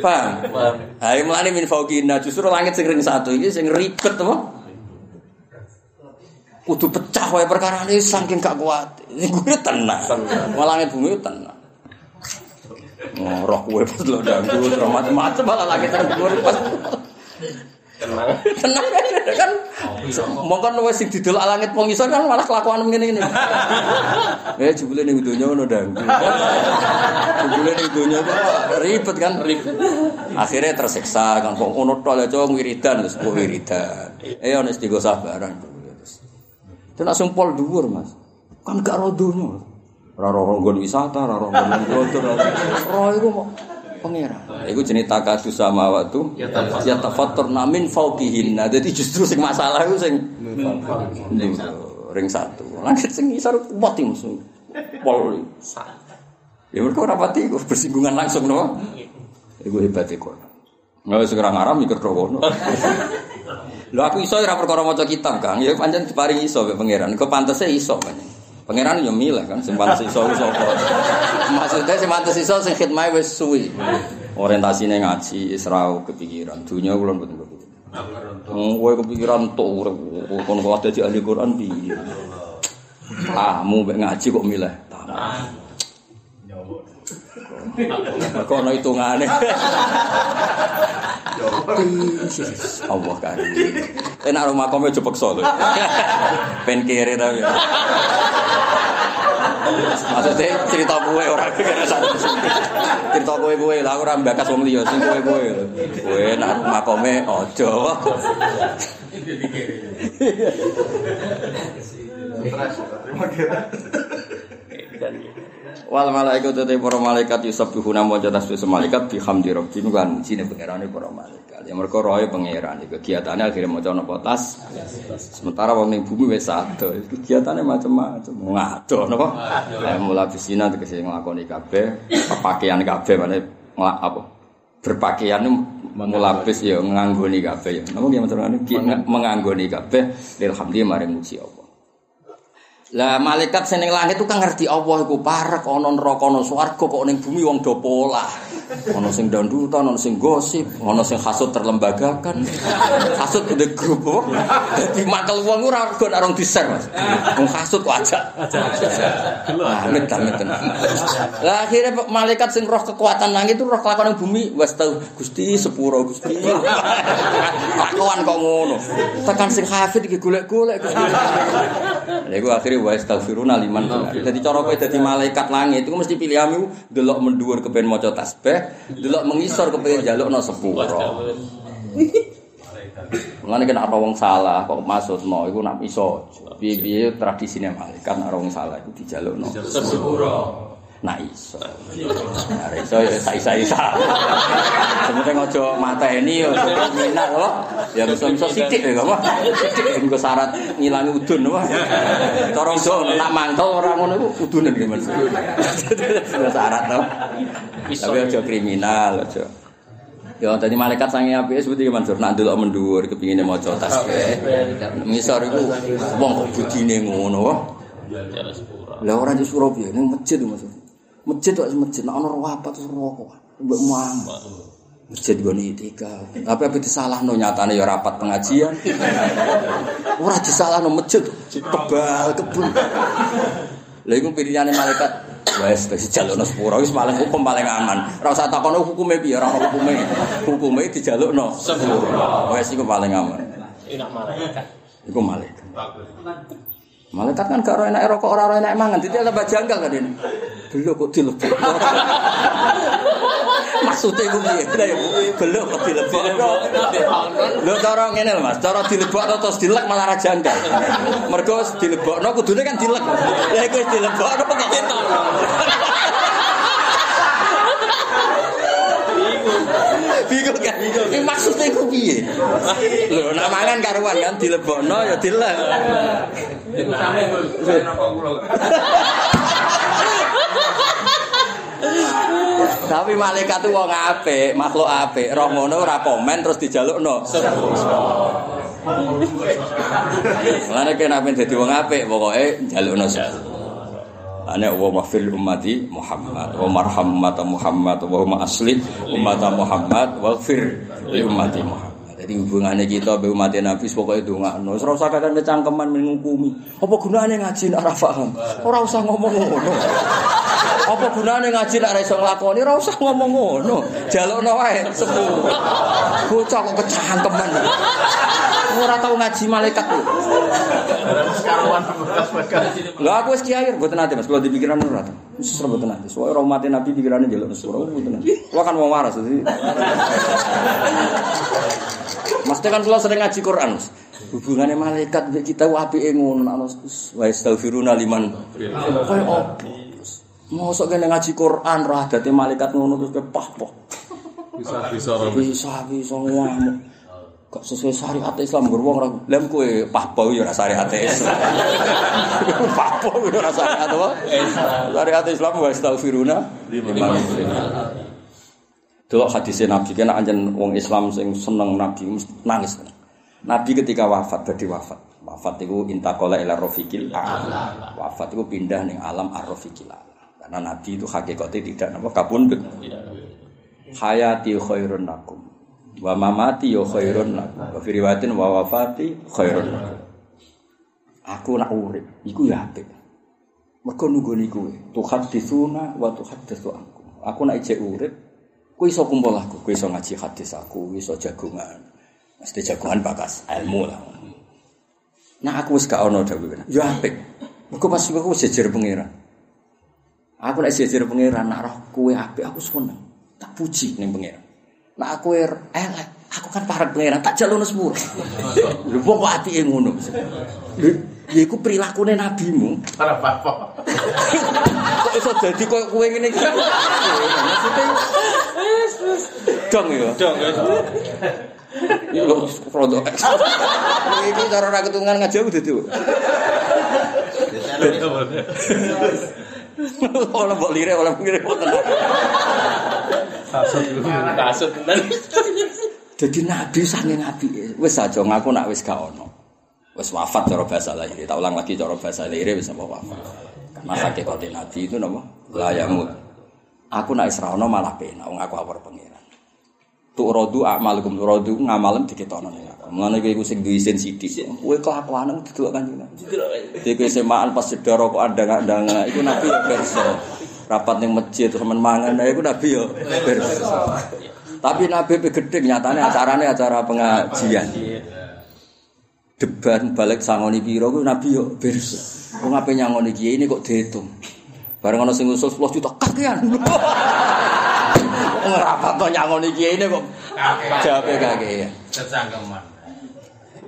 Paham? Paham? Hai mulane min fauqina justru langit sing ring satu iki sing ribet apa? Kudu pecah wae perkara ini saking gak kuat. Ini gue tenang. Malah langit bumi tenang. Roh kue pas lo dangdut, roh macam-macam malah lagi tanggur pas. Tenang. Tenang kan. Mongkon wis sing didol langit wong kan malah kelakuan ngene ngene. Eh jebule ning donya ono dangdut. Jebule ning donya kok ribet kan ribet. Akhirnya tersiksa kan kok ono tok aja wiridan terus kok wiridan. Eh ono istigo sabaran. Itu langsung pol dhuwur, Mas. Kan gak ro donya. Ora ro nggon wisata, ora ro nggon kotor. Ro iku kok pangeran. Iku jenis takadus sama waktu ya tafatur namin fauqihin. Nah, jadi justru sing masalah iku sing ring satu. Langit sing isor mati musuh. Pol. Ya mereka ora pati iku bersinggungan langsung no. Iku hebat iku. Nggak segera ngaram mikir kono. Lho aku iso ora perkara maca kitab, Kang. Ya pancen diparingi iso mbek pangeran. Kok pantese iso pancen. Pangeran yo milih kan sing pantes iso iso apa. Maksudnya sing pantes iso sing khidmah wis suwi. Orientasine ngaji Isra kepikiran. Dunia kula mboten kepikiran. Kowe kepikiran tok urip kon kok dadi ahli Quran piye. Kamu mek ngaji kok milih. Kok ono hitungane. Allah karim. Enak rumah kome jepek solo. Pen kiri tapi. Maksudnya cerita kue orang kira satu cerita kue kue lah aku orang bakas wong liya sing kue kue kue nak rumah kome ojo. Wal malaikat te para malaikat yusabbihuna maca tasbih malaikat bihamdi rabbihim lan mujine pangerane para malaikat. Ya mergo roe pangeran kegiatane akhirnya maca napa tas. Sementara wong ning bumi wis ado, kegiatane macam-macam. Ngado napa? Ya mula bisina tegese nglakoni kabeh, pakaian kabeh mane apa? Berpakaian mulabis ya nganggoni kabeh ya. Napa ki maturane menganggoni kabeh alhamdulillah maring muji Allah. Lah malaikat seneng langit itu kan ngerti Allah iku parek ana neraka ana swarga kok ning bumi wong do pola. Ana sing dandutan, ana sing gosip, ana sing hasud terlembagakan. Hasud the group. Dadi makel wong ora kok arung diser, Mas. Wong hasud wajak. Amit amit tenan. Lah akhirnya malaikat sing roh kekuatan langit itu roh kelakuan bumi wis tau Gusti sepuro Gusti. Kelakuan kok ngono. Tekan sing hafid iki golek-golek Gusti. Lha iku wa astaghfiruna liman Jadi cara kowe dadi malaikat langit itu mesti pilih amiu delok menduwur kepen maca tasbih, delok mengisor kepen njalukno sepuro. Mulane kena apa wong salah kok maksudno iku nak iso. Piye-piye tradisine malaikat nak wong salah iku dijalukno sepuro. Nah iso. Nah iso ya isa-isa. Sementing aja mateni ya minat loh. Ya bisa-bisa sithik ya apa? Sithik nggo syarat ngilangi udun apa? Cara iso nak mantel ora ngono iku udunen iki Mas. Syarat to. Tapi aja kriminal aja. Ya tadi malaikat sange api seperti Mansur nak ndelok mendur kepingine maca tasbih. Ngisor iku wong kok budine ngono. Lah ora di Surabaya ning masjid Mas. Masjid kok masjid, nek ana apa terus rokok. Mbok muang. Masjid gone tiga. Tapi apa disalahno nyatane ya rapat pengajian. Ora disalahno masjid, tebal kebun. Lha iku pilihane malaikat. Wes wis jalukno sepuro wis paling hukum paling aman. Ora usah takono hukume piye, ora ono hukume. Hukume dijalukno sepuro. Wes iku paling aman. Enak malaikat. Iku malaikat. Malaikat kan gak ora enak rokok ora ora enak mangan, dite tambah janggal kan ini. Belok kok dilebok. Maksudnya iku piye? Belok kok dilebok. Lho cara ngene lho Mas, cara dilebok terus dilek malah ra janggal. Mergo dilebokno kudune kan dilek. Lah iku dilebokno kok ketok. Bingung kan? Ini maksudnya itu piye? Lho, nak mangan karuan kan dilebokno ya dilek. Tapi malaikat itu wong apik, makhluk apik. Roh ngono ora komen terus dijalukno. Mulane kena ben dadi wong apik pokoke njalukno sepuro. Ana wa mafil ummati Muhammad wa marham umat Muhammad wa asli umat Muhammad wa fir ummati Muhammad. Jadi hubungannya kita be umat Nabi pokoknya ndongakno. Ora usah kadang kecangkeman mengukumi. Apa gunane ngaji nek ora paham? Ora usah ngomong ngono. Apa gunane ngaji nek ora iso nglakoni? Ora usah ngomong ngono. Jalukno wae sepuro. Bocah kok kecangkeman. Ora tau ngaji malaikat lho. Lha aku wis kiai mboten nate Mas, kula dipikiran ora ta. Wis mboten nate. Soale ora umat Nabi pikirane njaluk sepuro mboten nate. Kula kan wong waras jadi. Mas kan kula sering ngaji Quran. Mas. Hubungannya malaikat mbek kita apike ngono ana wa astaghfiruna liman. Kaya opo? Mosok kene ngaji Quran roh adate malaikat ngono terus ke pah-pah. Bisa bisa Bisa bisa ngamuk. Kok sesuai syariat Islam gerwong ora. Lem kowe pahpo ya ora syariat Islam. Pahpo ya ora syariat apa? Syariat Islam wa astaghfiruna liman. Delok hadis Nabi kan anjen wong Islam sing seneng Nabi nangis. Nabi ketika wafat dadi wafat. Wafat itu intakola ila rofiqil. Wafat itu pindah ning alam ar-rofiqil. Karena Nabi itu hakikatnya tidak napa kabundut. Hayati khairun lakum. Wa mamati yo khairun lakum. Wa fi wa wafati khairun. Aku nak urip iku ya apik. Mergo nunggu niku tuhaditsuna wa tuhaditsu aku. Aku nak ijek urip Kowe iso kumpul aku, kowe iso ngaji hadis aku, iso jagungan. Mesti jagungan bakas ilmu lah. Nah aku wis gak ono dawuh. Ya apik. Mergo pas aku jejer pangeran. Aku nek jejer pangeran nak roh kowe apik aku seneng. Tak puji ning pangeran. Nak aku elek, aku kan parek pangeran tak jalono sepur. Lho kok atike ngono. Lho ya iku prilakune nabimu. Para bapak. Kok iso dadi koyo kowe ngene iki. Maksudnya dong ya. Dong. Ya lo produk. Iki cara ora ketungan ngajak dadi. Ora mbok lire ora ngire boten. Kasut dulu. Kasut tenan. Dadi nabi saking apike. Wis aja ngaku nak wis gak ono. Wis wafat cara bahasa lahir. Tak ulang lagi cara bahasa lahir wis apa wafat. Karena hakikate nabi itu napa? La yamut. Aku nak isra ono malah penak wong aku awar pangeran. Tu rodu amalukum tu rodu ngamalem diketono ning. Mulane kowe iku sing duwe isin sithik. Kowe kelakuanmu didelok kanjeng Nabi. Jadi kowe semaan pas sedaro kok andang-andang iku nabi ya perso. Rapat ning masjid terus men mangan nah, iku nabi ya perso. Tapi nabi pe gedhe nyatane acarane acara pengajian. deban balik sangoni piro ku nabi yo beres. Wong ape nyangoni kiai ini kok dihitung. Bareng ana sing usul 10 juta kakean. Apa kok nyangoni kiai ini kok jawabe kakean. Kecangkeman.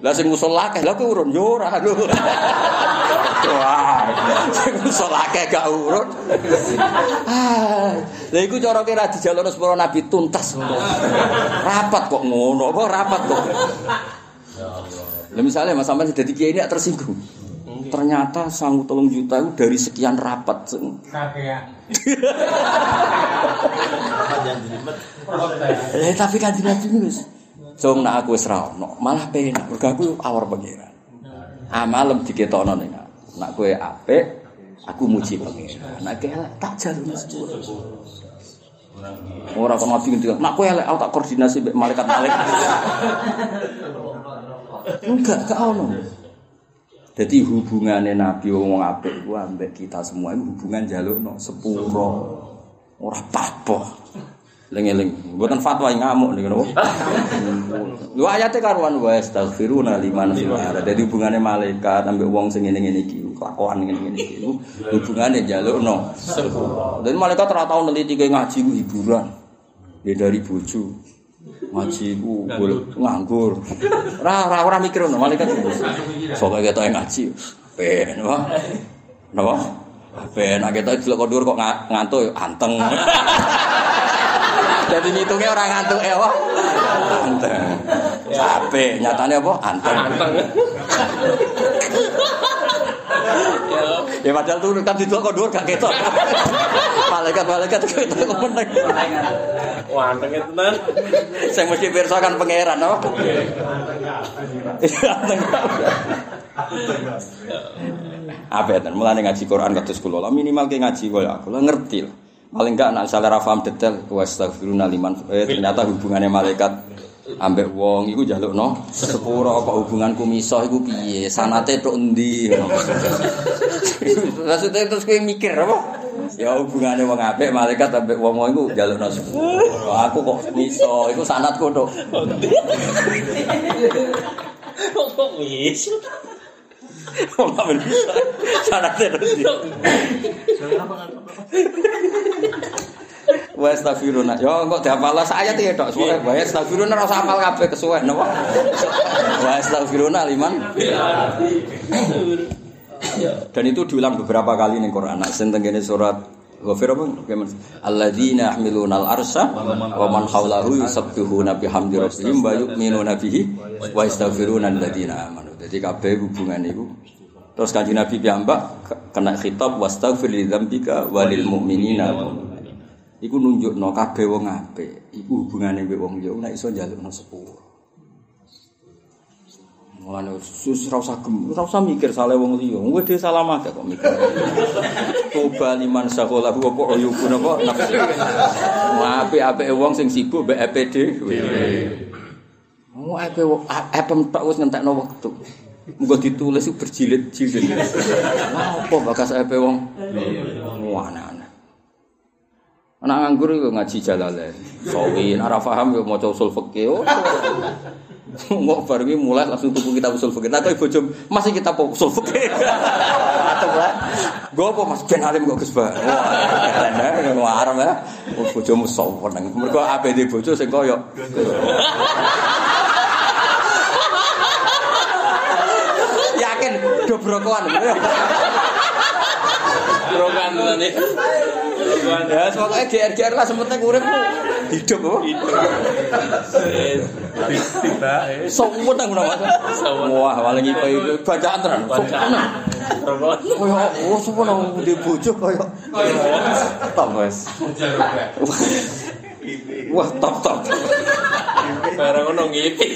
Lah sing usul akeh lha ku urun yo ora lho. Wah, sing usul akeh gak urun. Ah, Lha iku cara kira dijalukno sepuro nabi tuntas. Rapat kok ngono, apa rapat kok. Lah misalnya Mas sampean dadi kiai ini tersinggung. Ternyata sanggup tolong juta itu dari sekian rapat. Kakean. Tapi kan nabi wis. Jong nak aku wis ra ono, malah penak. Mergo aku awar pangeran. Ah malam diketokno ning aku. Nak kowe apik, aku muji pangeran. Nak elek tak jaluk sepuro. Ora kok nabi ngendikan, nak kowe elek aku tak koordinasi mbek malaikat-malaikat. Enggak, gak ono. Jadi hubungannya Nabi wong apik iku ambek kita semua hubungan jalukno sepuro. Ora apa-apa. Lengeling, buatan fatwa yang ngamuk nih, kenapa? Lu ayatnya karuan wa astaghfiruna liman fil ardi. Jadi hubungannya malaikat ambek wong sing ngene-ngene iki, kelakuan ngene-ngene iki. Hubungannya jalukno. Dan malaikat ora tau neliti kayak ngaji ku hiburan. Ya dari bojo. Ngaji ku nganggur. Ora ora ora mikir ngono malaikat. Soale ketok ngaji. Ben, wah. Napa? Ben, ketok delok kok nga- ngantuk anteng. Jadi ngitungnya orang ngantuk eh wah. Anteng. Capek, nyatanya apa? Anteng. Ya padahal tuh kan didelok kondur gak ketok. Malaikat-malaikat ketok kok meneng. Wah, anteng itu tenan. Saya mesti pirsa kan pangeran apa? Iya, anteng. Apa ya, mulane ngaji Quran kados kula lah minimal ke ngaji kaya aku lah ngerti lah. Paling enggak nak salah ra paham detail. Wastaghfiruna liman eh, ternyata hubungannya malaikat ambek wong. Iku njalukno sepuro apa hubunganku miso? Iku piye? Sanate tok endi? Maksudnya terus kowe mikir apa? Ya hubungannya wong apik malaikat ambek wong wong iku njalukno sepuro. Aku kok miso? Iku sanatku tok. Kok wis? Wong apa bisa sanate endi Wa astaghfiruna. Yo kok diapal ayat ya tok suwe. Wa astaghfiruna ora usah hafal kabeh kesuwen napa? Wa astaghfiruna liman. Dan itu diulang beberapa kali ning Quran. Nah, sing tengene surat Ghafir apa? Alladzina yahmiluna al-arsha wa man hawlahu yusabbihuna bihamdi rabbihim wa yu'minuna bihi wa yastaghfiruna alladzina amanu. Jadi kabeh hubungan itu Terus kanjeng Nabi piyambak kena khitab wastaghfir li dzambika walil mu'minina. Iku nunjukno kabeh wong apik, iku hubungane mbek wong liya nek iso njalukno sepuro. Mulane sus ora usah gem, ora usah mikir salah wong liya. Wong dhewe salah akeh kok mikir. Coba liman sakola apa oyuku napa nafsi. Apik-apike wong sing sibuk mbek EPD. Mau apa apem tok wis ngentekno wektu. Muga ditulis itu berjilid-jilid. Apa bakas EP wong? Wah. Anak nganggur itu ngaji jalalain. Sawin, ora paham yo maca usul fikih. Oh, Mau bareng mulai langsung tuku kitab usul fikih. Nah, kok bojo masih kitab usul fikih. Atau lah. Gue apa Mas Ben Alim kok Gus Ba. Wah, arep ya. Bojomu sowan. Mergo APD bojo sing koyo. Yakin tenan iki. Ya, pokoknya GR-GR lah sementing urip ku hidup apa? Tiba. Sowen nang ngono Mas. Wah, paling iki koyo bacaan tenan. Brokan. Koyo oh sowen nang di bojo koyo. Top wes. Wah, top top. Barang ngono ngipi.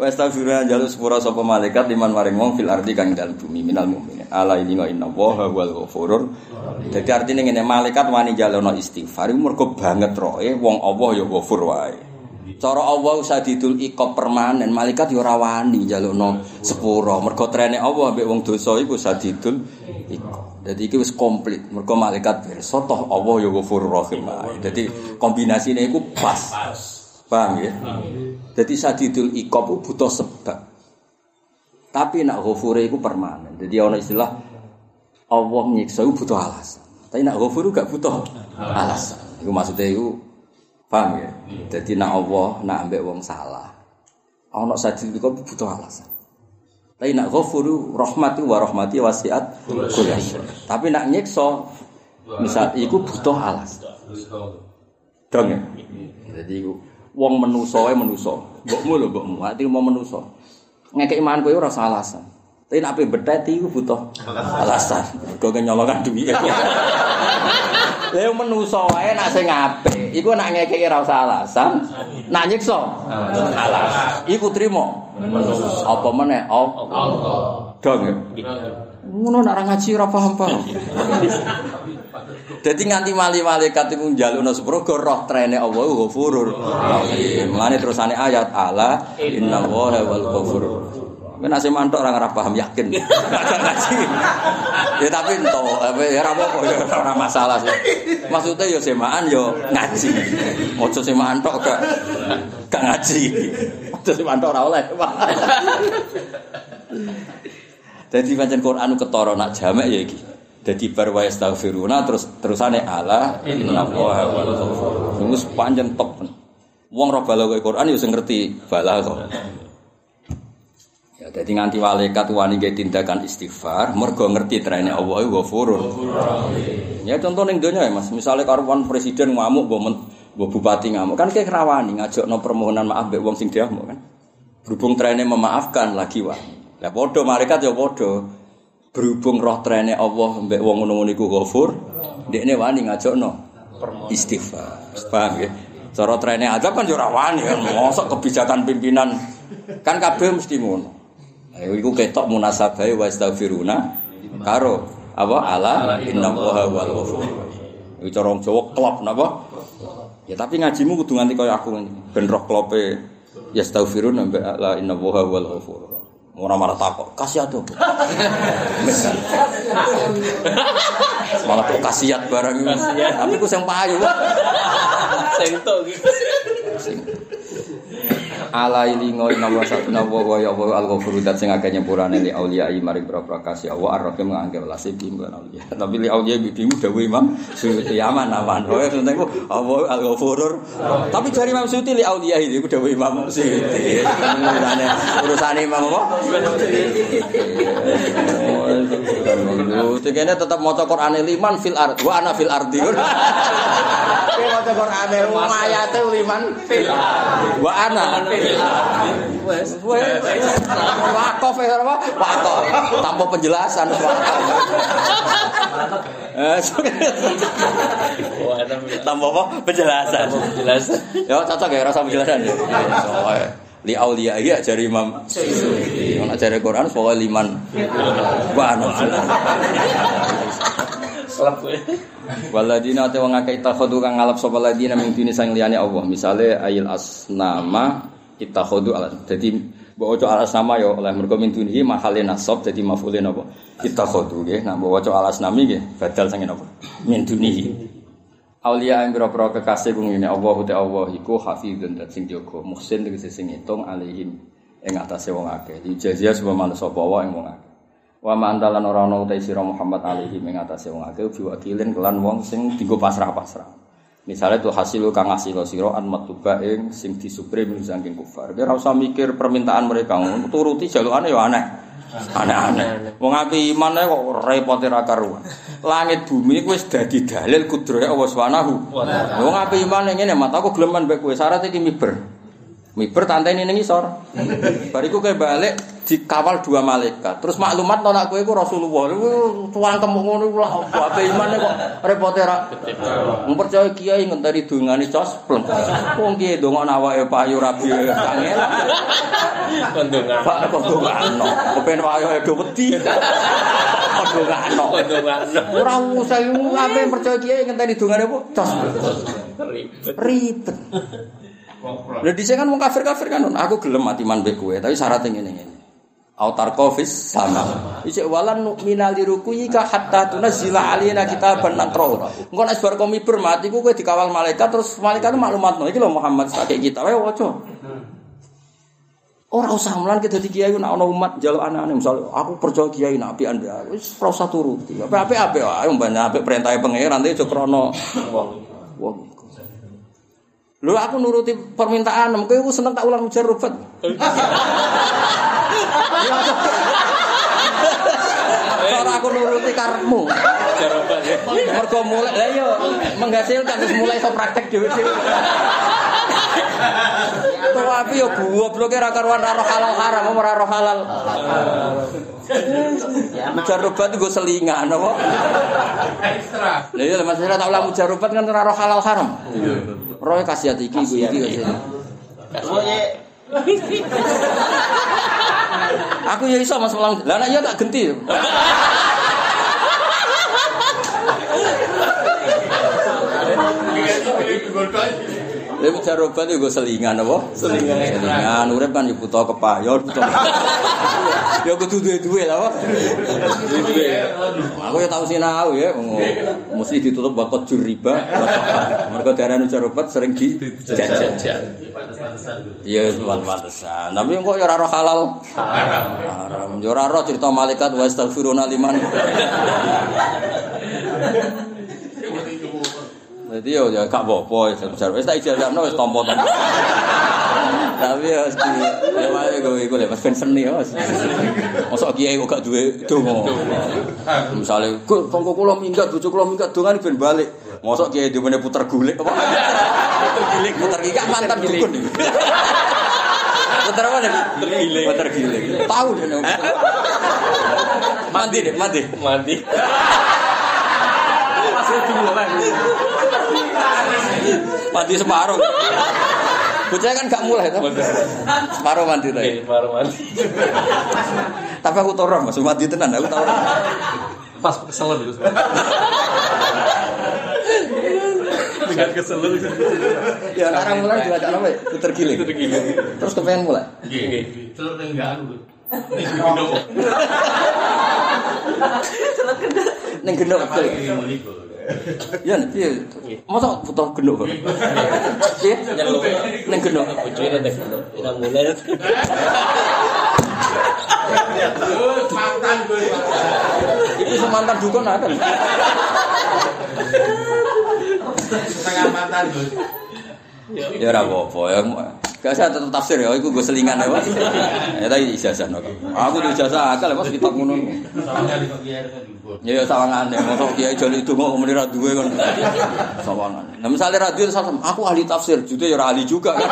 Wa astaghfirullah jaluk sepura sapa malaikat liman maring wong fil ardi kang dalem bumi minal mukminin. Ala ini inna wa wal ghafurur. Dadi artine ngene malaikat wani jalono istighfar mergo banget roe wong Allah ya ghafur wae. Cara Allah sadidul iqab permanen, malaikat ya ora wani njalukno sepura. Mergo trene Allah mbek wong dosa iku sadidul iqab. Dadi iki komplit. Mergo malaikat pirsa toh Allah ya ghafurur rahim. Dadi kombinasine iku pas. Paham ya? Jadi sadidul iqab itu butuh sebab. Tapi nak ghafure itu permanen. Jadi ana istilah Allah nyiksa itu butuh alasan. Tapi nak ghafur gak butuh alasan. Itu maksudnya itu paham ya? Jadi nak Allah nak ambek wong salah. Ana sadidul iqab butuh alasan. Tapi nak ghafur rahmati wa rahmati wasiat Tapi nak nyiksa misal iku butuh alasan. Dong ya. Jadi iku wong menusa wae menusa. Mbokmu lho mbokmu, ati mau menusa. Ngekek iman kowe ora salah alasan. Tapi nek ape beteti iku butuh alasan. Mergo nyolongan duwi. Lah yang menusa wae nak sing apik, iku nak ngekeki ora usah alasan. Nak nyiksa alasan. Iku trimo. Apa meneh? Allah. Dong. Ngono nak ngaji ora paham-paham. Jadi nganti mali malaikat itu njalukno sepuro roh trene Allah ghafurur rahim. Mulane terusane ayat ala innallaha wal ghafurur. Men asih mantok ora paham yakin. Ngaji. Ya tapi ento ya ora apa-apa ya ora masalah sih. Maksudnya ya semaan yo ngaji. Ojo semaan tok gak gak ngaji. Ojo semaan tok ora oleh. Jadi pancen Quran ketara nak jamek ya iki. Jadi bar wa yastaghfiruna terus terusane ala innallaha wal ghafur. Wis top. Wong ora balaghah Quran ya sing ngerti balaghah. Ya dadi nganti malaikat wani ge tindakan istighfar mergo ngerti trene Allah ghafurun. Ya contoh ning donya ya Mas, misalnya karuan presiden ngamuk mbok bupati ngamuk kan kayak rawani ngajakno permohonan maaf mbek wong sing diamuk kan. Berhubung trene memaafkan lagi wani. Lah padha malaikat ya padha. Berhubung roh trene Allah mbek wong ngono-ngono iku ghafur, ndekne wani ngajakno istighfar. Paham ya? Cara trene adab kan yo ora wani kan, mosok kebijakan pimpinan kan kabeh mesti ngono. Ayo iku ketok munasabahe wa astaghfiruna karo apa ala innallaha wal ghafur. Iku cara Jawa klop napa? Ya tapi ngajimu kudu nganti kaya aku. Ben roh klope ya astaghfiruna mbek ala innallaha wal ghafur. Ora marah takok, kasih atuh. Malah kok kasiat barang. Tapi ku sing payu. Sing tok iki. Ala ilingo inawa satu nawa wa ya wa al ghafur dat sing akeh nyepurane li auliya i mari berapa kasih Allah. Ar-rahim ngangge welas iki mbak auliya. Tapi li auliya bidimu dawuh Imam Suyuti aman aman. Wae penting ku Allah al ghafurur tapi dari Imam Suyuti li auliya iki dawuh Imam Suyuti urusane urusane Imam apa? Itu kayaknya tetap mau Quran liman fil ard, wa ana fil ardi. Maca Quran liman fil ard, wa ana Wes, wes. Wakof ya apa? Wakof. Tanpa penjelasan wakof. Tanpa apa? Penjelasan. jelas. Ya cocok ya rasa penjelasan ya. Li auliya iya jari Imam Suyuti. Nek jari Quran pokoknya liman. Wa ana Selap. Waladina te wong akeh ittakhadhu kang ngalap sapa ladina min duni sang liyane Allah. Misale ayil asnama ittakhadhu ala. Dadi mbok waca al asnama ya oleh mergo min duni mahale nasab dadi maf'ulin apa? Ittakhadhu nggih. Nah mbok waca al asnami nggih badal sange napa? Min duni. Aulia yang biro-biro kekasih kung ini Allah uti Allah iku hafidun dan sing jaga muhsin tegese sing ngitung alaihim ing atase wong akeh. Di jazia sebab manus sapa wae wong akeh. Wa mantalan ora ana Muhammad alaihi ing atase wong akeh bi wakilin kelan wong sing dienggo pasrah-pasrah. Misalnya tuh hasil kang ngasih sira an matuba ing sing disupre min saking kufar. Ora usah mikir permintaan mereka, turuti jalukane ya aneh. Aneh-aneh. Wong api iman kok repote ra karuan. Langit bumi kuwi wis dadi dalil kudrohe Allah Subhanahu. Wong api iman ngene mat aku geleman mbek kowe syarat iki miber. Miber tanteni ning isor. Bariku kowe balik dikawal dua malaikat. Terus maklumat nolak kowe iku Rasulullah. Tuang kemu ngono lah apa imane kok repote ra. Wong percaya kiai ngenteni dongane cospleng. Wong kiai ndongakno awake payu rabi kangen. Kondongan. Pak kok ndongakno. Kepen wae do wedi. Kok ndongakno. Kondongan. Ora usah ape percaya kiai ngenteni dongane apa? Cospleng. Ribet. Ribet. Lah dhisik kan wong kafir-kafir kan aku gelem mati man mbek kowe, tapi syaratnya ngene ngene. autar kofis sama. Ijek walan nu'mina lirukuyika hatta tunazzila alina kitaban nakra'u. Engko nek bar komi bermati ku kowe dikawal malaikat terus malaikat maklumatno iki lho Muhammad sak kita wae waca. Ora usah mulan kita di kiai nek ana umat njaluk anane misal aku percaya kiai nak apian ya wis ora usah turuti. Apik-apik apik wae mbane apik perintahe pangeran iki krana wong. Lho aku nuruti permintaan, mungkin aku seneng tak ulang ujar rubat. Cara aku nuruti karepmu. Jaroban ya. Mergo mulai lah yo menghasilkan terus mulai iso praktek dhewe-dhewe. Tuh api yo goblok ra karuan ra roh halal haram ora roh halal. Mujarobat gue selingan apa? Ekstra. Lah iya Mas tak ulang mujarobat kan ora roh halal haram. Roh kasih hati iki gue iki kasih. Aku ya iso Mas ulang. Lah nek iya tak genti. Lha mujarobat gue selingan apa? Selingan. Selingan urip kan yo buta kepayon, buta. Ya kudu duwe-duwe lah apa? Duwe. Aku ya tau sinau ya, mesti ditutup bakot juriba. Mergo darane mujarobat sering dijajal. Iya, pantesan. Tapi kok ya ora roh halal. Haram. Ya ora roh cerita malaikat wa astaghfiruna liman. Jadi yo ya gak apa-apa ya besar. Wis tak ijazahno wis tampa-tampa. Tapi ya mesti ya wae gue iku lek Mas seni ya Mas. Mosok kiai kok gak duwe donga. Misale kok tonggo kula minggat bojo kula minggat dongan ben balik. Mosok kiai dimene puter gulik apa? Puter gilik, puter gilik mantan dukun. Puter apa nih? Gilik. Puter gilik. Tahu deh. Mandi deh, mandi. Mandi. Mandi separuh. Bocah kan gak mulai tuh. Separuh mandi tadi. baru mandi. Tapi aku roh, maksud mandi tenan, aku tau roh. Pas keselen itu. Dengan keselen. Ya orang mulai juga ada apa? Puter giling. Terus kepengen mulai. Nggih. Telur enggak anu. Neng gendok betul. Ya, iya. Masa putar gendok kok? Iya, nek ora mulai. Mantan gue. Itu semantan dukun ada. Setengah mantan gue. Ya ora apa-apa ya. Gak usah tetep tafsir ya, iku gue selingan ya. Ya tadi ijazah no. Aku tuh ijazah akal kitab ngono. Kiai kan juga. Ya ya sawangane, mosok kiai joli itu kok muni ra duwe kon. Sawangane. Nah misalnya ra duwe sama aku ahli tafsir, jute ya ahli juga kan.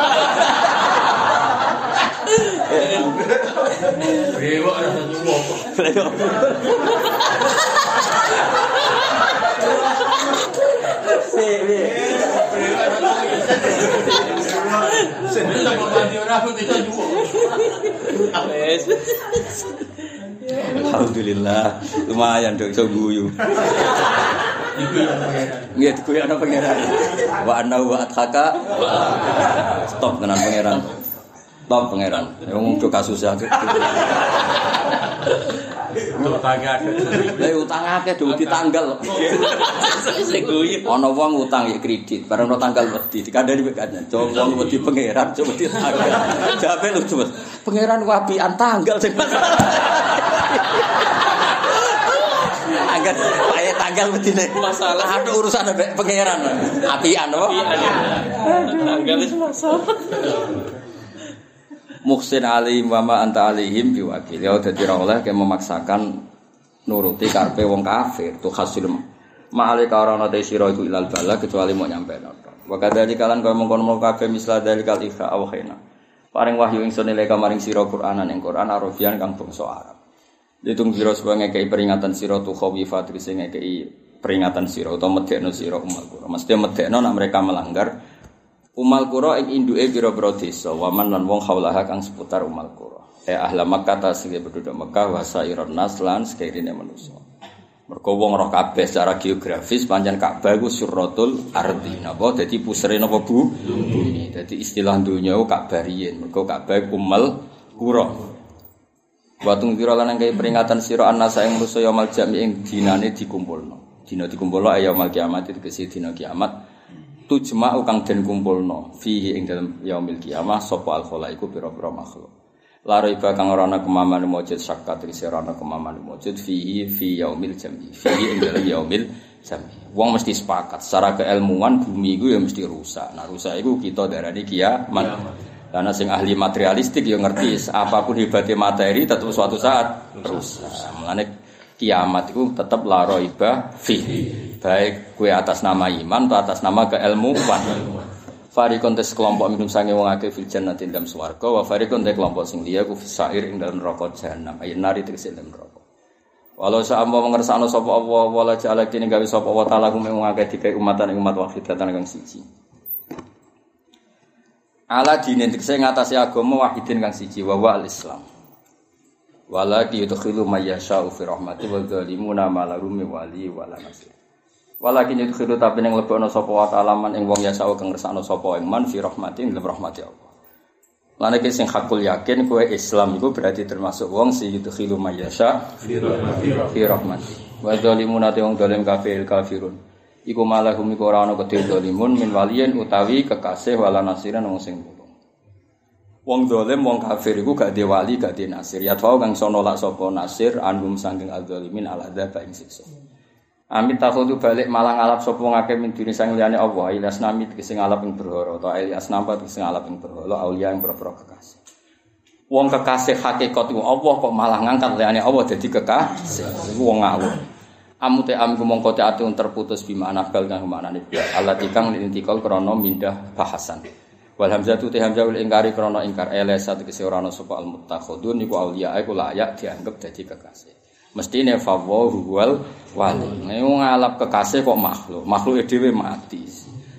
Satu Sebenarnya mau mandi orang tidak juga. Wes. Alhamdulillah, lumayan dong iso guyu. Yang pengen. Nggih diguyu ana pangeran. Wa anna wa athaka. Stop tenan pangeran. Stop pangeran. Wong do kasus ya. Untuk tangga. Lah utang akeh do ditanggal. Sing guyu. Ana wong utang ya kredit, bareng tanggal wedi, dikandani mek kancan. Coba wong wedi pangeran, coba wedi tanggal. Jawabe lucu, Mas. Pangeran wapian tanggal sing Tanggal, pakai tanggal wedine. Masalah. ada urusan ambek pangeran. Apian apa? Iya. Tanggal wis masalah. Muhsin alaihim wa ma anta alaihim biwakil. Ya dadi ora oleh ke memaksakan nuruti karepe wong kafir. Tu hasil ma'ale karana te sira iku ilal bala kecuali mau nyampe noto. Wa kadali kalan kaya mongkon-mongkon kabeh misla dalikal ikha awhina. Paring wahyu ingsun nilai kamaring sira Qur'anan ing Qur'an Arabian kang bangsa Arab. Ditung sira supaya ngekei peringatan sira tu khawifat sing ngekei peringatan sira utawa medekno sira qura. Mesti medekno nek mereka melanggar Umal Qura ing induke pira-pira desa, waman lan wong haulaha kang seputar Umal Qura. Eh ahla Makkah ta sing penduduk Mekah wa sairon nas lan sekirine manusa. Mergo wong roh kabeh secara geografis pancen Ka'bah iku surratul ardi napa dadi pusere napa bu bumi. Dadi istilah donya Ka'bah riyen. Mergo Ka'bah Umal Qura. Watung dira lan kaya peringatan sira annasa ing manusa yaumul jami ing dinane dikumpulno. Dina dikumpulno ya yaumul kiamat itu tegese dina kiamat. Tujma'u kang den kumpulno fihi ing dalem yaumil kiamah sapa al khalaiku pira-pira makhluk. La raiba kang ora ana kemaman mujud sakka tegese ora ana kemaman mujud fihi fi yaumil jami. Fihi ing dalem yaumil jami. Wong mesti sepakat secara keilmuan bumi iku ya mesti rusak. Nah rusak iku kita darani kiamat. Karena sing ahli materialistik yang ngerti apa pun hebatnya materi tetap suatu saat rusak. Mulane kiamat itu tetap la fihi. Baik kue atas nama iman atau atas nama keilmuan. Farikon tes kelompok minum sange wong akeh fil jannati dalam swarga wa farikon tes kelompok sing liya ku fisair ing dalam neraka jahanam. Ayin nari tegese dalam neraka. Walau sa'amma mengersakno sapa Allah wala ja'ala kene gawe sapa Allah taala kum wong akeh dikai umatan ing umat wahidatan kang siji. Ala dine tegese ngatasi agama wahidin kang siji wa wa al-Islam. Wala yudkhilu may yasha'u fi rahmati wa zalimuna ma lahum wali wala nasir. Walakin yudkhilu tapi ning lebokno sapa wa ta'ala man ing wong yasha'u kang ngersakno sapa ing man fi rahmati ing rahmati Allah. Lan iki sing hakul yakin kowe Islam iku berarti termasuk wong sing yudkhilu may yasha fi rahmati. Wa zalimuna te wong zalim kafir kafirun. Iku malahum iku ora ana kedhe zalimun min waliyin utawi kekasih wala nasiran wong sing tulung. Wong zalim wong kafir iku gak de wali gak de nasir. Ya tau kang sono lak sapa nasir anhum sanging adzalimin ala dzaba ing siksa. Amit takhudu balik malah ngalap sapa ngake min duni sang liyane Allah ilas namit sing ngalap ing berhala atau ilas nampat sing ngalap ing berhala aulia ing berpro kekasih. Wong kekasih hakikat iku Allah kok malah ngangkat liyane Allah dadi kekasih. Iku wong ngawur. Amu te am mongko te atu terputus bima anabal kang maknane Allah tikang lintikal krana mindah bahasan. Wal hamzatu te hamzah ingkari krana ingkar elesa tegese ora ana sapa al muttakhadun niku auliya iku layak dianggap dadi kekasih. Mestine fawahu wal wali. Nek ngalap kekasih kok makhluk, makhluk dhewe mati.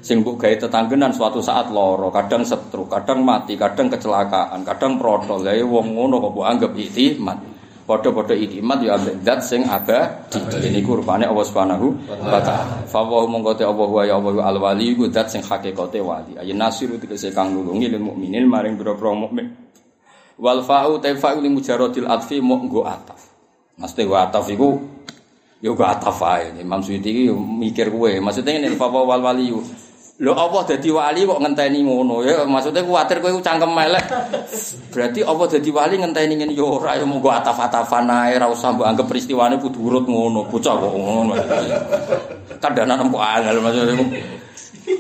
Sing mbok gawe tetanggenan suatu saat loro, kadang setru, kadang mati, kadang kecelakaan, kadang protol. Lah wong ngono kok mbok anggap iktimat. Padha-padha iktimat ya ambek zat sing abadi. Ini ku rupane Allah Subhanahu wa taala. Fa wa mongko te Allah wa ya Allah al wali ku zat sing hakikate wali. Ayen nasiru tegese kang nulungi lil mukminin maring boro-boro mukmin. Wal fa'u ta fa'u li mujaradil atfi mo nggo ataf. Mesti wa ataf iku yo go ataf ae. Imam Suyuti iki mikir kuwe. Maksudnya ngene fa wal wali Lho Allah dadi wali kok ngenteni ngono ya maksudnya kuwatir kowe cangkem elek. Berarti Allah dadi wali ngenteni ngene ya ora ya monggo ataf-atafan ae ora usah mbok anggap peristiwane kudu urut ngono. Bocah kok ngono. Kadana nempo angel maksudnya.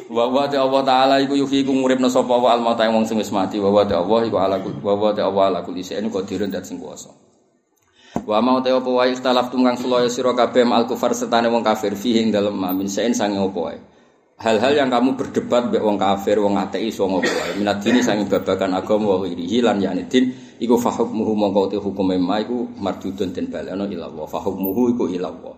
Wa wa ta Allah taala iku yuhi iku nguripna sapa wa al mauta wong sing wis mati wa wa ta Allah iku ala wa wa ta Allah ala kulli shay'in qadirun dat sing kuwasa. Wa mau te apa wae ikhtalaf tunggang sulaya sira kabeh al kufar sertane wong kafir fihi ing dalem amin saen sange apa wae. hal-hal yang kamu berdebat mbek wong kafir, wong ateis, wong apa wae. Minat dini sangi babakan agama wa irihi lan yani din iku fahukmuhu mongko te hukume ma iku mardudun den balano ila Allah. Fahukmuhu iku ila Allah.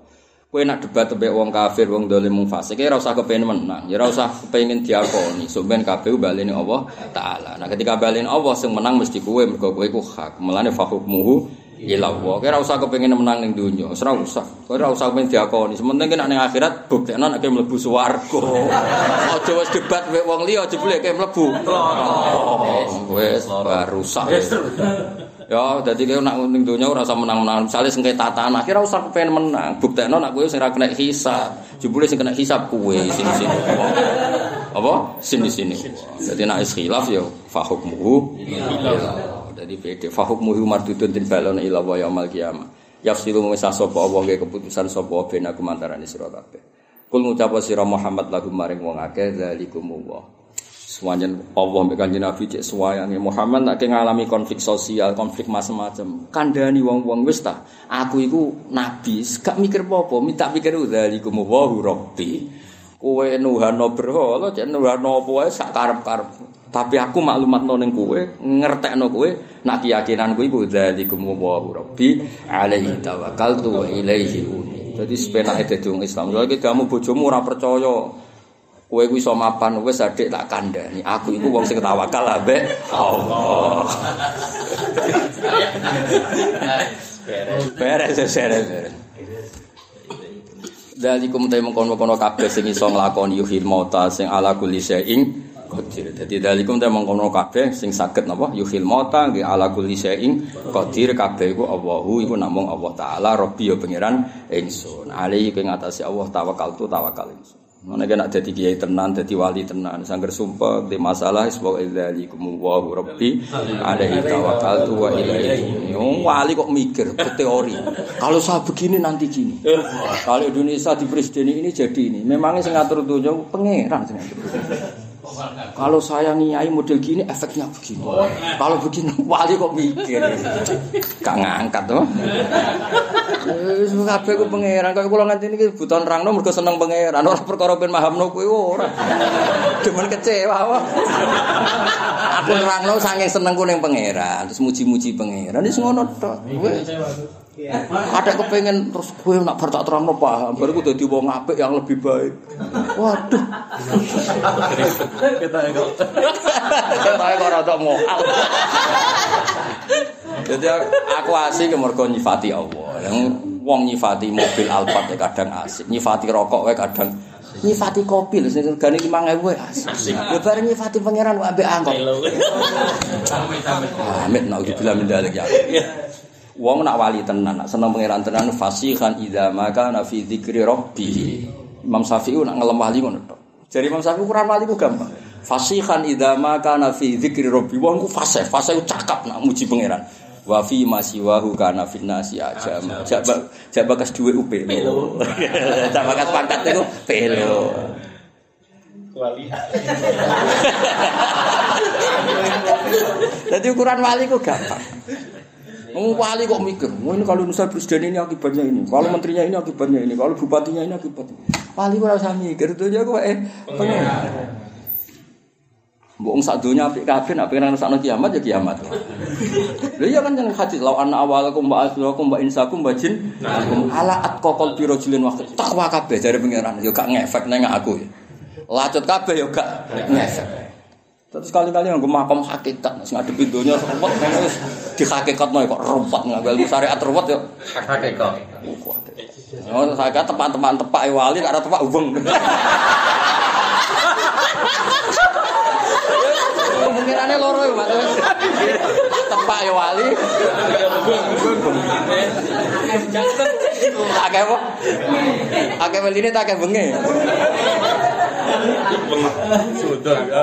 Kowe nak debat mbek wong kafir, wong dolim, wong fasik, ora usah kepengin menang. Ya ora usah kepengin diakoni. Sampeyan kabeh baleni Allah taala. Nah, ketika baleni Allah sing menang mesti kowe mergo kowe iku hak. Mulane fahukmuhu ila Allah. Kowe ora usah kepengin menang ning donya, ora usah. Ora usah kepengin diakoni. Sementing nek ning akhirat buktekno nek mlebu swarga. Aja wis debat mek wong liya jebule kowe mlebu neraka. Wis rusak. Ya, dadi kowe nak ning donya ora usah menang-menang. Misale sengketa tanah, kira usah kepengin menang. Buktekno nek kowe sing ora kena hisab. Jebule sing kena hisab kowe sini-sini. Apa? Sini-sini. Dadi nek khilaf ya fa hukmuhu Jadi beda fahukmuhu mardudun tin balon ila wa yaumil qiyamah. Yafsilu misa sapa Allah nggih keputusan sapa ben aku mantarane sira kabeh. Kul ngucap sira Muhammad lagu maring wong akeh zalikumullah. Semuanya Allah mbek kanjeng Nabi cek suwayange Muhammad nak ngalami konflik sosial, konflik macam-macam. Kandhani wong-wong wis ta, aku iku nabi, gak mikir apa-apa, minta mikir zalikumullahu rabbi. Kowe nuhano berhala, cek nuhano apa wae sak karep-karep. Tapi aku maklumat ning kowe, ngertekno kowe, nak keyakinan kowe iku dzalikum wa rabbi alaihi tawakkaltu wa ilaihi uni. Jadi sepenake dadi wong Islam. Lagi kamu bojomu ora percaya. Kowe ku iso mapan wis adik tak kandhani. Aku iku wong sing tawakal ambek Allah. Beres beres beres. Dalikum ta mengkono-kono kabeh sing iso nglakoni yuhil mauta sing ala kulli syai'in qadir. Dadi dalikum ta mengkono kabeh sing saged napa yuhil mauta nggih ala kulli syai'in qadir kabeh iku Allahu iku namung Allah taala Rabbi ya pangeran ingsun. Ali ing Allah tawakal tu tawakal ingsun. Mana kena dadi kiai tenan, dadi wali tenan, sangger sumpah di masalah iswa idzalikum wa rabbi alaihi tawakkaltu wa ilaihi. Yo wali kok mikir berteori. Kalau saya begini nanti gini. Kalau Indonesia di presiden ini jadi ini. Memangnya sing ngatur dunia pangeran sing. Kalau saya niai model gini efeknya begini. Kalau begini wali kok mikir. Gak ngangkat tuh. Wis kabeh ku pangeran. Kaya kula nganti niki buta nerangno mergo seneng pangeran. Ora perkara ben mahamno kuwi ora. Cuman kecewa wae. Aku nerangno saking senengku ning pangeran, terus muji-muji pangeran. Wis ngono tok. Wis. Ada kepengen terus gue nak bar tak terangno paham, baru gue dadi wong apik yang lebih baik. Waduh. Kita kok. Ketoke kok rada mohal. Jadi aku asik ke mergo nyifati Allah. Yang wong nyifati mobil Alphard ya kadang asik, nyifati rokok wae kadang nyifati kopi lho sing regane 5000 wae asik. Ya bareng nyifati pangeran wae ambek angkot. Amit nak dibilang mendalik ya. Wong nak wali tenan, nak seneng pangeran tenan fasihan idza maka fi dzikri rabbih. Imam Syafi'i nak ngelem wali ngono tok. Jadi Imam Syafi'i Quran wali ku gampang. Fasihan idza maka fi dzikri rabbih. Wong ku fasih, fasih cakap nak muji pangeran. Wa fi masiwahu kana fin nasi aja. Jak jak bakas duwe UP. Jak bakas pangkat iku pelo. Jadi ukuran wali ku gampang. Wong wali kok mikir, "Wah, ini kalau Nusa presiden ini akibatnya ini, kalau menterinya ini akibatnya ini, kalau bupatinya ini akibatnya." Wali ora usah mikir, itu aja kok eh pengen. Mbok sak donya apik kabeh nek pengen sakno kiamat ya kiamat. Lha iya kan jangan hadis law anna awalakum wa akhirakum wa insakum wa jin ala atqaqal bi rajulin waqt takwa kabeh jare pengiran ya gak ngefek nang aku ya. Lacut kabeh ya gak ngefek. Terus sekali-kali yang makom hakikat, sing ngadepi donya ruwet ngono wis dihakikatno kok ruwet nganggo ilmu syariat ruwet ya. Hakikat. Oh, saya teman-teman tepak wali karena tepak ubeng. Kemungkinannya loro ya, Mas. Tepak ya wali. Akeh apa? Akeh weline tak akeh bengi. Sudah ya.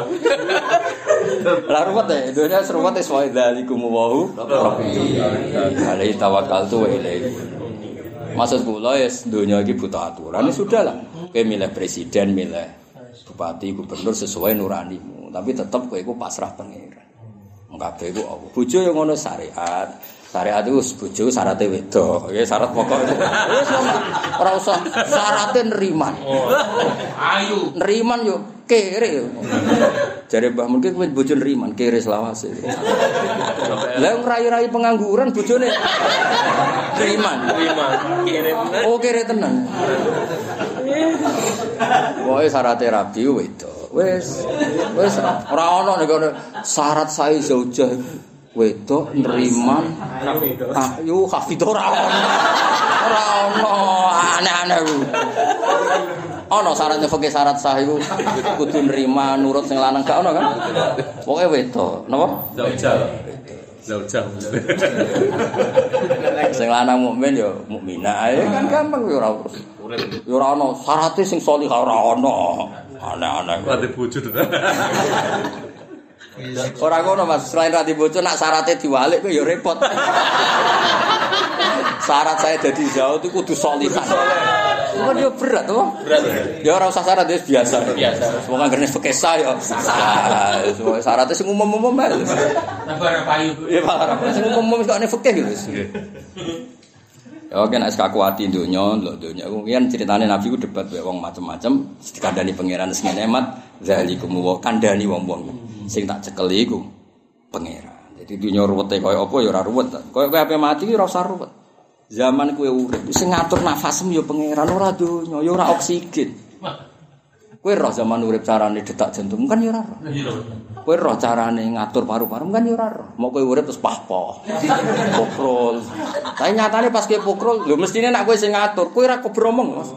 Lah ruwet ya, dunia seruwet ya wa dzalikum wahu rabbi. Alaihi tawakkaltu wa. Maksud kula ya dunia iki buta aturan ya sudah lah. Kowe milih presiden, milih bupati, gubernur sesuai nuranimu, tapi tetap kowe iku pasrah pangeran. Kabeh iku apa? Bojo yang ngono syariat. Syariat itu bojo syaratnya wedok. Ya syarat pokok. Wis. Ora usah syaratnya neriman. Ayu. Neriman yo kere. Jare Mbah mungkin kowe bojo neriman kere selawase. Lah yang rai-rai pengangguran bojone neriman. Terima. Kirim. Oh kere tenan. Pokoke syaratnya rabi wedok. Wis wis ora nek ono syarat sae zaujah wedok neriman ah yo hafidh ora ono. Ora ono aneh-aneh ku. Ono syaratnya fakir syarat sah iku kudu nerima nurut sing lanang gak ono kan? Pokoke wedok, napa? Zaujah. Zaujah. Sing lanang mukmin ya mukminah ae kan gampang ya ora. Ya ora ono syaratnya sing salihah ora ono. Aneh-aneh. Ada bojo. Ora ngono Mas, selain rati bojo nak syaratnya diwalik kok ya repot. Syarat saya jadi jauh itu kudu solihan. Kan ya berat tuh. Berat. Ya ora usah syarat wis biasa. Biasa. Semoga ngene pekesa ya. Semua Syaratnya sing umum-umum bae. Tambah payu. Ya Pak, sing umum-umum kok nek fikih gitu. Ya oke nek kakuati donya, lho donya ku kan ceritane Nabi ku debat wae wong macem-macem, dikandani pangeran sing nemat, zalikum wa kandani wong-wong. Sing tak cekel iku pangeran. Jadi dunya ruwete kaya apa ya ora ruwet. Kaya kowe ape mati ora usah ruwet. Zaman kowe urip sing ngatur nafasmu ya pangeran ora donya, ya ora oksigen. Kowe roh zaman urip carane detak jantung kan ya ora roh. Kowe roh carane ngatur paru-paru kan ya ora roh. Mau kowe urip terus pahpoh. Pokrol. Tapi nyatane pas kowe pokrol, lho mestine nek kowe sing ngatur, kowe ora kebromong, Mas.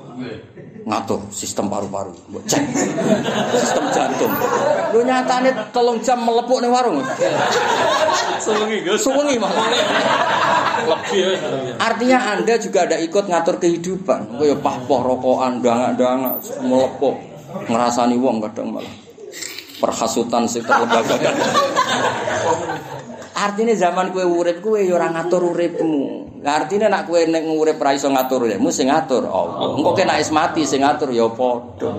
Ngatur sistem paru-paru. Mbok cek. Sistem jantung. Lu nyatane telung jam melepuk ning warung. Sewengi. Lebih ya. Artinya Anda juga ada ikut ngatur kehidupan. Kaya pahpoh rokokan, dangak-dangak, melepuk. Ngerasani wong kadang malah. Perhasutan sing terlembagakan. Artinya zaman kue urip kue ya ora ngatur uripmu. Artinya nak kue nek ngurip ra iso ngatur uripmu sing ngatur Allah. Engko kena is mati sing ngatur ya padha.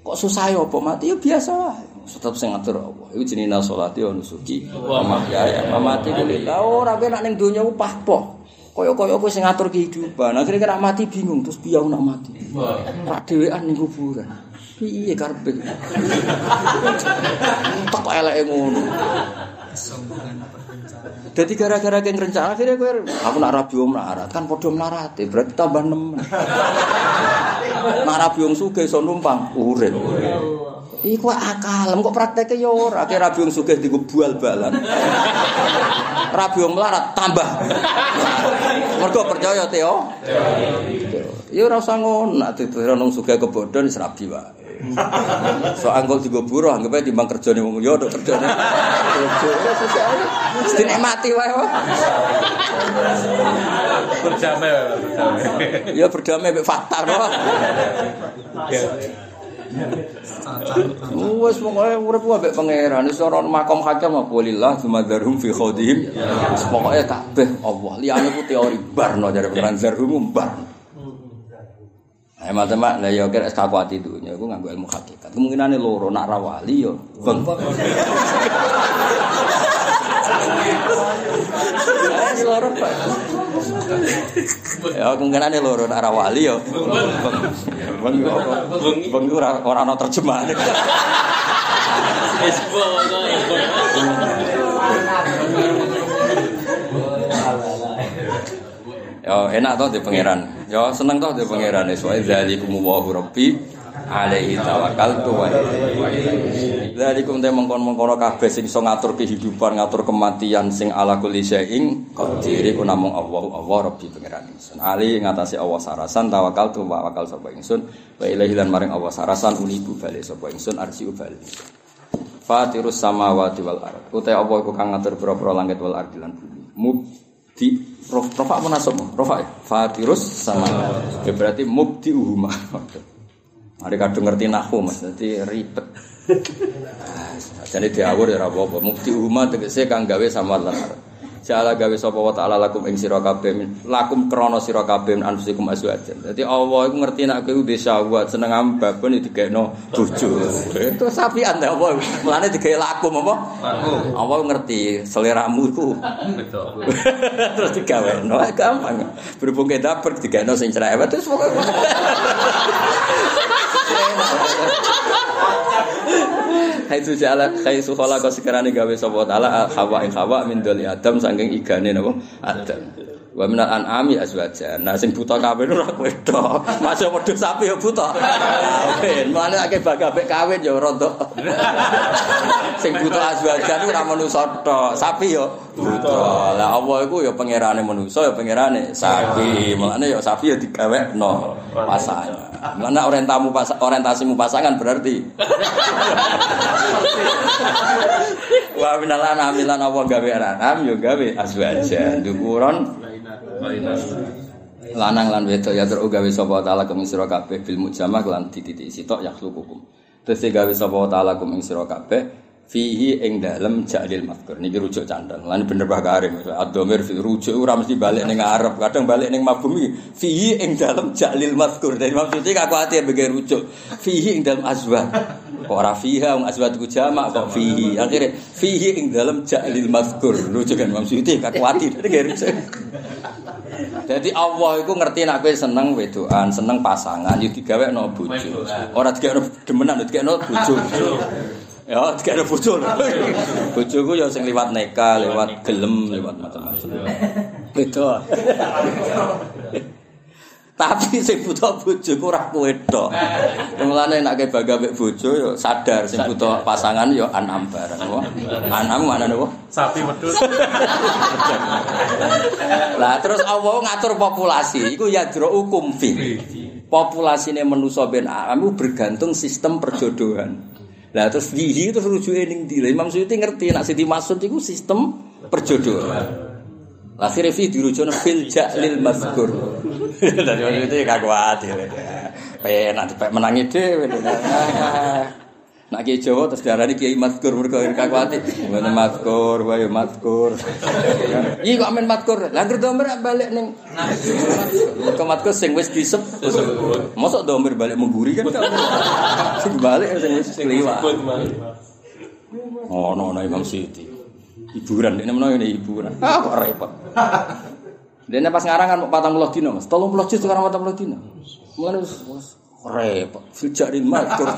Kok susah ya apa mati ya biasa wae. Tetep sing ngatur Allah. Iku jenenge salati wa nusuki wa wa mamati lillah. Ora kowe nak ning donya ku pahpoh. Kaya-kaya kowe sing ngatur kehidupan. Akhirnya kena mati bingung terus piye nak mati. Rak dhewean ning kuburan. Piye karepe? Tak eleke ngono. Jadi gara-gara yang rencana akhirnya gue aku nak rabi om melarat kan podo melarate berarti tambah nemen. nak rabi om suge so numpang urip. Iku akal, kok prakteknya ya ora. Akhirnya rabi om suge digo bual balan. rabi om melarat tambah. Mergo percaya Teo. Ya ora usah ngono, nek diterang nang suge kebodhon wis rabi wae. So anggol digo buruh anggap aja timbang kerjane wong yo tok kerjane. Mesti mati wae. wae. Berdamai, berdamai. Ya berdamai mek fakta no. Wes pokoke urip ku ambek pangeran wis ora ono makom hakim apa lillah sumadzarum fi khodihim. Wis pokoke kabeh Allah. Liyane ku teori barno dari pangeran zarhum bar. Eh matemak lah ya kira eskakuati dunya iku nganggo ilmu hakikat. Kemungkinane loro nak ra wali ya beng. Eh loro Pak. Ya kemungkinane loro nak ra wali ya beng. Beng iku apa? Beng iku ora ora ana terjemahan. Wis pokoke. Ya enak toh di pangeran. Ya seneng toh di pangeran. Soale zalikum wa rabbi alaihi tawakkaltu wa Zalikum te mengkon-mengkono kabeh sing iso ngatur kehidupan, ngatur kematian sing ala kulli syai'in qadir iku namung Allah, Allah rabbi pangeran ingsun. Ali ngatasi Allah sarasan tawakkaltu wa wakal sapa ingsun wa ilaihi lan maring Allah sarasan unibu bali sapa ingsun arsi bali. Fatirus samawati wal ard. Utai Allah iku kang ngatur pira-pira langit wal ard lan bumi. Mubdi rof rofa apa nasab? Rofa ya. Fatirus samawati. Ya berarti mubdi uhuma. Mari kadung ngerti nahwu Mas, dadi ribet. Jadi diawur ya ora apa-apa. Mubdi uhuma tegese kang gawe sama lan Jala gawe sapa wa ta'ala lakum ing sira kabeh lakum krana sira kabeh anfusikum azwajan. Dadi Allah iku ngerti nek kowe udah syahwat seneng ambabon iki digekno bojo. Itu sapian ta apa? Mulane digawe lakum apa? Lakum. Allah ngerti seleramu iku. Betul. Terus digawe no gampang. Berhubung ke dapur digekno sing cerewet terus pokoke. Hai tu jala kai su khala ka sekarane gawe sapa taala hawa ing hawa min doli adam saking igane napa? Adam. Wa minal an'ami azwajan. Nah sing buta kawin ora kowe tok masa wedhus sapi ya buta. Kawin. Mane akeh bagabe kawin ya rontok sing buta azwajan ora manusa tok. Sapi ya buta. Lah Allah iku ya pangerane manusa ya pangerane sapi. Mulane ya sapi ya digawekno. Pasangan Mana orientamu pas orientasimu pasangan berarti. Wa minal anami lan apa gawe anam yo gawe azwaja. Dukuron. Lanang lan wedok ya terus gawe sapa taala kum sira kabeh bil mujamah lan dititik sitok ya hukum. Terus gawe sapa taala kum sira kabeh fihi ing dalem jalil mazkur. Niki rujuk candang. Lan bener Pak Karim. Ad-dhamir fi rujuk ora mesti balik ning Arab. Kadang balik ning iki fihi ing dalem jalil mazkur. Dari maksudnya kaku ati bagi rujuk. Fihi ing dalem azwat kok ora fiha wong azwat ku jamak kok fihi. Akhirnya fihi ing dalem jalil mazkur. Rujuk kan maksudnya kaku ati rujuk. Jadi Allah itu ngerti nak kowe seneng wedokan, seneng pasangan, yo digawekno bojo. Ora digawekno demenan, digawekno bojo. Ya, digawekno bojo. Bojoku ya sing liwat neka, lewat gelem, lewat macam-macam. Beda. Tapi sing buta bojoku ora kowe tok. Mulane nek bangga mek bojo yo sadar sing buta pasangan yo anam bareng. Anam mana nopo? Sapi wedhus. Lah terus Allah ngatur populasi iku yadro hukum fi. Populasine manusa ben bergantung sistem perjodohan. Lah terus fihi terus rujuke ning ndi? Imam Suyuti ngerti nek sing dimaksud iku sistem perjodohan. Lah akhirnya fi dirujukno fil ja'lil mazkur. Dadi Imam Suyuti gak kuat ya. Penak dipek menangi dhewe. Nak kiai Jawa terus diarani kiai mazkur mergo kakuati. Mboten mazkur, wae mazkur. Iki kok men mazkur. Lah domber balik ning ke mazkur sing wis disep. Mosok domber balik memburi kan. Sing balik sing wis liwat. Oh, no, no, Imam Siti. Hiburan, ini mana ini hiburan. Ah, kok repot. Dia pas ngarang kan patang puluh dino, mas. Tolong puluh juz sekarang patang puluh dino. Mulai repot. Fijarin matur.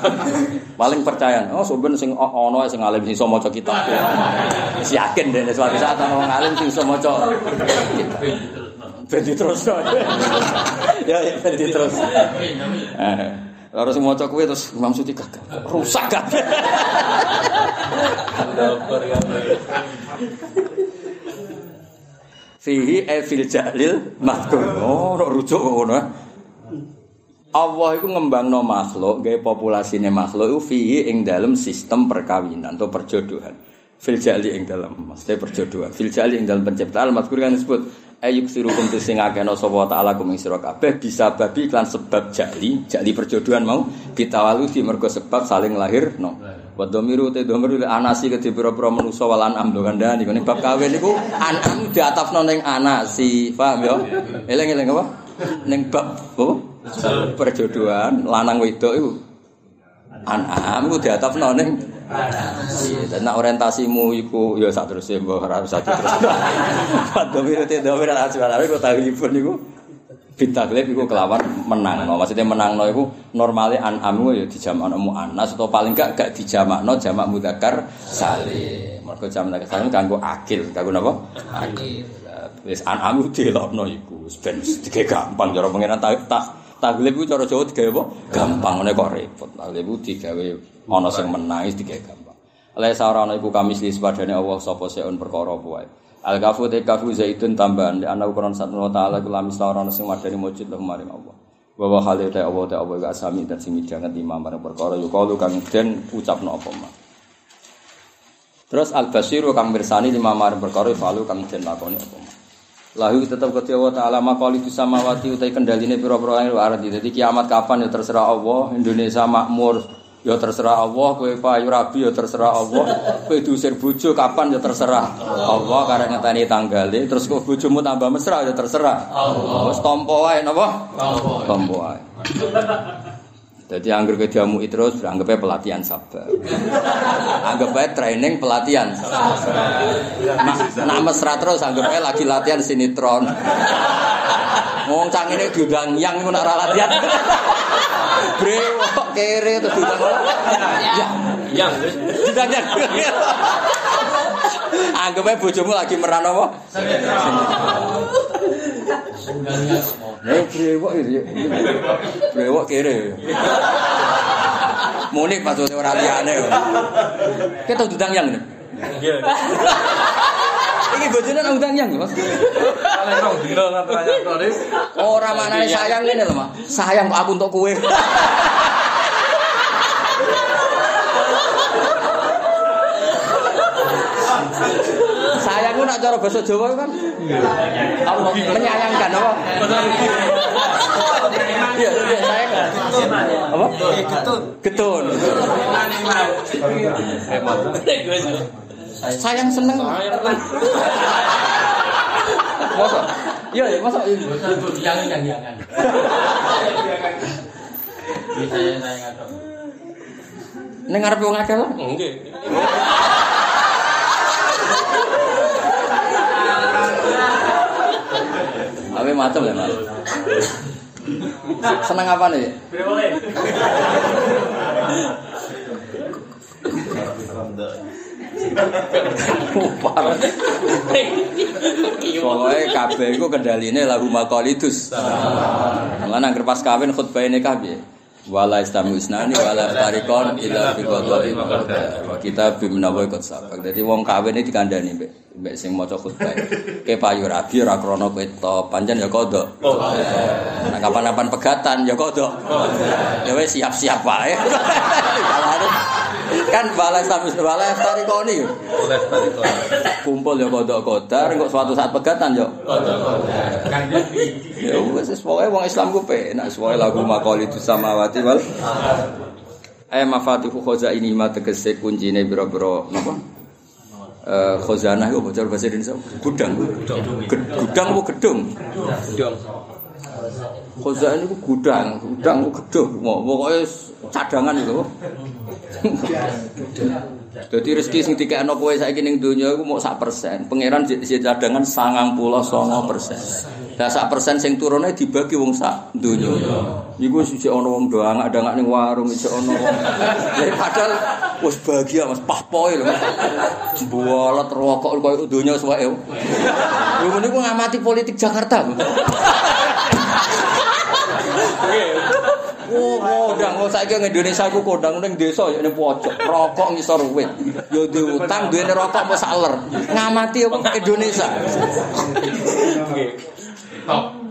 Paling percaya. Oh, sebenarnya sing ono sing alim sing iso maca kitab. Wis yakin deh suatu saat ono alim sing iso maca. Ben terus. Ya, ya ben terus. Eh, harus maca kuwi terus Imam Suti gagal. Rusak kabeh. Fihi e fil jalil mazkur. Oh, rujuk ngono. Allah itu ngembangno makhluk, gawe populasine makhluk itu fihi ing dalam sistem perkawinan atau perjodohan. Fil jali ing dalam maksudnya perjodohan. Fil jali ing dalam penciptaan mazkur kan disebut ayuk sirukum tu sing akeh sapa taala kum sira kabeh bisa babi iklan sebab jali, jali perjodohan mau ditawalu di mergo sebab saling lahir no. Wa dhamiru te li anasi ke pira-pira manusa wal anam lho kandhani kene bab kawin niku anam diatafno ning anasi, paham ya? Eling-eling apa? Ning bab apa? Perjodohan lanang wedok iku anam iku diatafno ning Iya, dan nak orientasimu iku ya sak terus ya mbok ora usah terus. Padha mirip te dhewe ora asal tapi kok tahlifun iku bitaglib iku kelawan menangno. Maksudnya menangno iku normale an'am ya dijamakno muannas atau paling gak gak dijamakno jamak mudzakkar salim. Mergo jamak mudzakkar salim kanggo akil, kanggo napa? Akil. Wis an'am iku dilokno iku ben gampang cara tak tak taglib iku cara Jawa digawe apa? Gampang ngene kok repot. Taglib iku digawe ana sing menangis digawe gampang. Oleh sarana iku kami slis padane Allah sapa seun perkara wae. Al kafu te kafu zaitun tambahan di ana ukuran satu wa taala kula misla ana sing madani mujud lahum maring Allah. Wa wa hale te Allah te Allah wa asami dan sing midanget imam marang perkara yo kalu kang den ucapno apa mah. Terus al basiru kang mirsani lima marang perkara falu kang den lakoni apa mah. Lahu tetap ke Allah Ta'ala makali itu samawati utai kendaline pira-pira langit wa ardi. Jadi kiamat kapan ya terserah Allah, Indonesia makmur ya terserah Allah, kowe payu rabi ya terserah Allah, kowe diusir bojo kapan ya terserah Allah karena ngetani tanggale, terus kok bojomu tambah mesra ya terserah Allah. Wis tampa wae napa? Tampa wae. Jadi anggur ke jamu terus anggapnya pelatihan sabar. Anggap aja training pelatihan. Nah mesra terus anggap aja lagi latihan sinetron. Wong cang ini diundang yang ngono ora latihan. Brewok kere terus diundang apa? Yang Yang diundang yang. Anggap aja bojomu lagi meran apa? Nek brewok itu ya. Brewok kere. Munik maksudnya ora liyane. Kita diundang yang. Iya. Iki bojone nang undang yang, Mas. Tanya tadi. Ora maknane sayang ngene lho, Mas. Sayang aku untuk kowe. Sayang ku nak cara bahasa Jawa kan Allah menyayangkan apa? Iya, iya, sayang. Apa? Getun. Sayang seneng. Masa? Iya, iya, masa Ning ngarepe wong akeh lah. Nggih. Awe macam ya, Mas. Seneng apa nih? Pokoknya kabeh iku kendaline lagu makolidus. Lan anggere pas kawin khutbah nikah piye? wala istamu isnani wala tarikon illa fi qadari kita bimenawa ikut sabak dadi wong kawin iki dikandani mbek mbek sing maca khutbah. Ke payu rabi ora krana kowe to. Pancen ya kodok nah kapan-kapan pegatan ya kodok ya wis siap-siap wae. Kan isnani wala tarikoni Oleh tarikon. kumpul ya kodok kodar kok suatu saat pegatan ya. Ya wis wis pokoke wong Islam ku penak pokoke lagu maqali itu samawati wal. Eh mafatihu khazaini ma tegese kuncine biro-biro napa? Eh khazanah iku bocor bahasa Indonesia gudang. Gudang apa gedung? Khazanah iku gudang, gudang ku gedung. Mo- Pokoke cadangan itu. Jadi rezeki sing dikekno kowe saiki ning donya iku mau sak persen. Pangeran di cadangan 99 persen. Lah sak persen sing turune dibagi wong sak donya. Iku siji ana wong do angak-angak ning warung siji ana wong. Jadi padahal wis bahagia Mas pahpoe lho. Jembolot rokok koyo donya wae. Lho niku ngamati politik Jakarta. Oh, kodang, oh saiki ning Indonesia ku kodang ning desa ya ning pojok, rokok ngisor wit. Ya diutang duwene rokok mau saler. Ngamati apa Indonesia.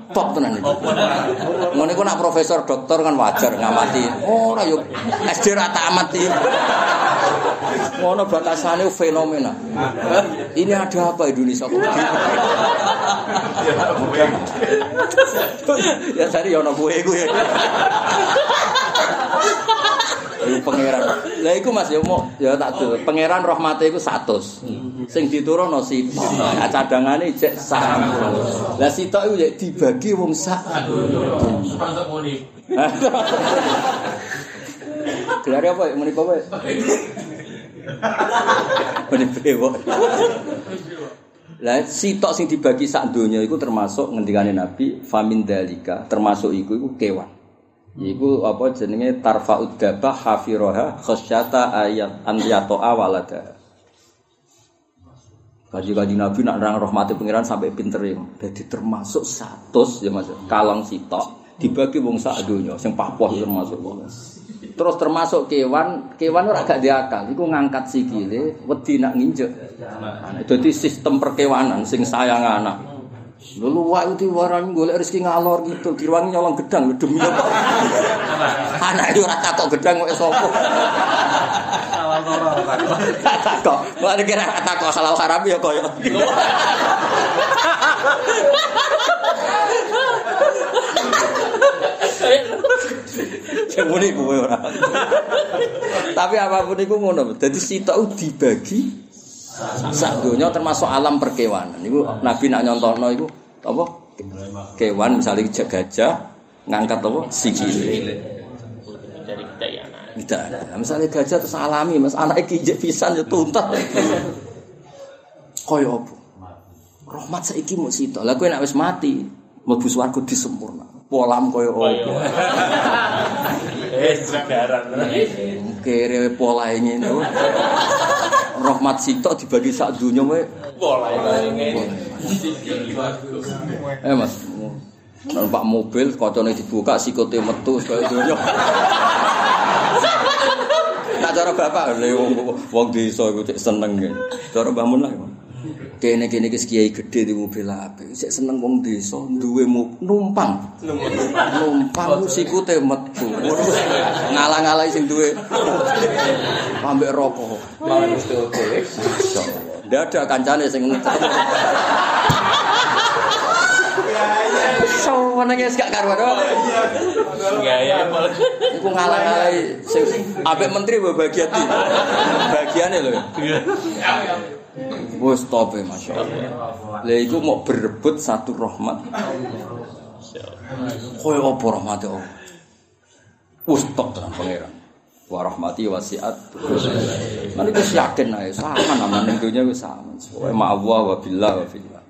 Top tenan iki. Ngene ku nak profesor dokter kan wajar ngamati. Ora yo SD ra tamat iki. Ngono batasane fenomena. Ini ada apa Indonesia kok ya tadi ono kowe iku ya. Iku pangeran. Lah iku Mas ya mau ya tak tuh. Pangeran rahmate iku 100. Sing diturunno sitok. Nah, cadangane jek 100. Lah sitok iku jek dibagi wong sak. Gelar apa ya muni kowe? Muni brewok. Lah sitok sing dibagi sak donya iku termasuk ngendikane Nabi famin dalika termasuk iku iku kewan. Iku apa jenenge tarfaud dabah hafiroha khasyata ayat an yato'a walada. Kaji kaji Nabi nak nerang rahmati pangeran sampai pinter ya. Jadi termasuk satu ya mas kalong sitok dibagi wong sak donya sing papoh termasuk wong. Terus termasuk kewan, kewan ora gak diakal, iku ngangkat sikile wedi nak nginjek. Nah, Dadi sistem perkewanan sing sayang anak. Lalu wae itu warang golek rezeki ngalor gitu, diwangi nyolong gedang demi apa? Anak itu ora takok gedang kok sapa. Salah loro takok. Lah kira takok halal haram ya koyo. Muni kowe ora. Tapi apa pun iku ngono. Dadi sitok dibagi sak donya termasuk alam perkewanan. Iku Nabi nak nyontohno iku apa? Kewan misalnya gajah ngangkat apa? Sikile. Tidak ada. Misalnya gajah terus alami, mas anak kijek pisan ya tuntas. Kaya apa? Rahmat saiki mau sito. Lah kowe nek wis mati, mlebu swarga disempurna. Polam kaya apa? Eh, segaran. Kere pola ngene. Rahmat sito dibagi sak donya wae. Eh Mas. Numpak mobil kocone dibuka sikote metu kaya donya. Nak cara bapak lha wong desa iku seneng. Cara Mbah Mun lah. Kene kene iki kiai gede di mobil apik. Sik seneng wong desa duwe numpang. Numpang ku sikute metu. Ngalang-alangi sing duwe ambek rokok. Masyaallah. Ada kancane sing ketemu. Guys gak karuan. Enggak ya. Iku ngalang-alangi sing ambek menteri bagian. Bagiane lho. Wes top e masyaallah. Lah iku mau berebut satu rahmat. Koyo apa rahmate Allah? Wes top tenan pangeran. Wa rahmati wasiat. Lan iku yakin ae sama ning dunya wis sama. Pokoke Allah wa billah wa fillah.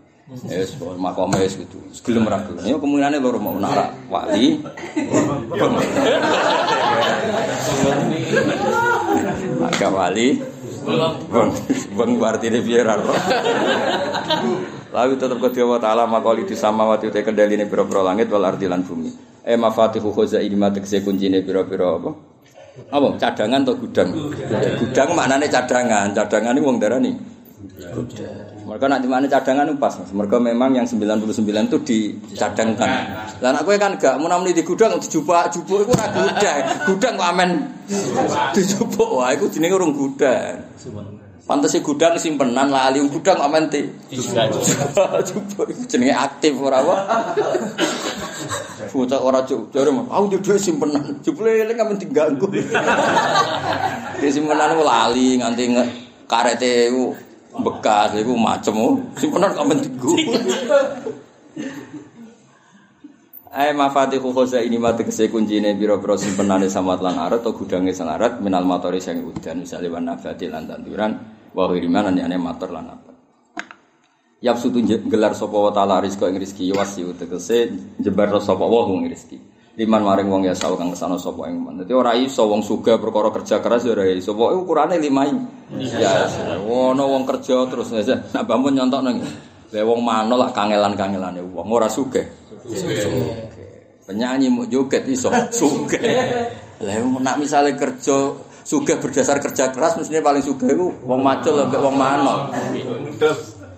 Yes, pokoke makome wis gitu. Gelem ra gelem. Ya kemungkinane loro mau nara wali. Maka wali Bang, bang piye ra ro. Lalu tetep kedhe wa taala makoli di samawati te kendhaline pira-pira langit wal ardi lan bumi. Eh mafatihu khazaini ma tegese kuncine pira-pira apa? Apa? Cadangan atau gudang? Gudang maknane cadangan. Cadangan ini wong darani. Mereka nanti mana cadangan pas. Mereka memang yang 99 itu dicadangkan. Lah gue kan gak mau namanya di gudang dijupuk jupuk itu ora gudang. Gudang kok amen dijupuk. Wah, itu jenenge urung gudang. Pantes sih gudang simpenan lali gudang kok amen ti. Jupuk itu jenenge aktif ora apa. Bocah ora cuk, jare aku duwe simpenan. Jupule eling amen diganggu. Di simpenan lali nganti karete bekas iku macem oh. simpenan kok amen diganggu. Ai mafatihu khaza ini mate kese kuncine pira-pira simpenane samawat lan arat atau gudange sang arat minal matori sing udan misale wan nafati lan tanduran wa hiriman ane mator lan apa. Yap sutu gelar sapa wa taala rizqa ing rezeki wasi tegese jebar sapa wa ing rezeki. Liman maring wong ya sawu kang ke sana sapa ing man. Dadi ora iso wong sugih perkara kerja keras ya ora iso. Pokoke ukurane limai. Ya ono wong kerja terus nak bangun nyontokno. Lah wong mano lak kangelan-kangelane wong ora sugih. Penyanyi mau joget iso sugih. Lah nak misale kerja sugih berdasar kerja keras mestinya paling sugih iku wong macul ambek wong mano.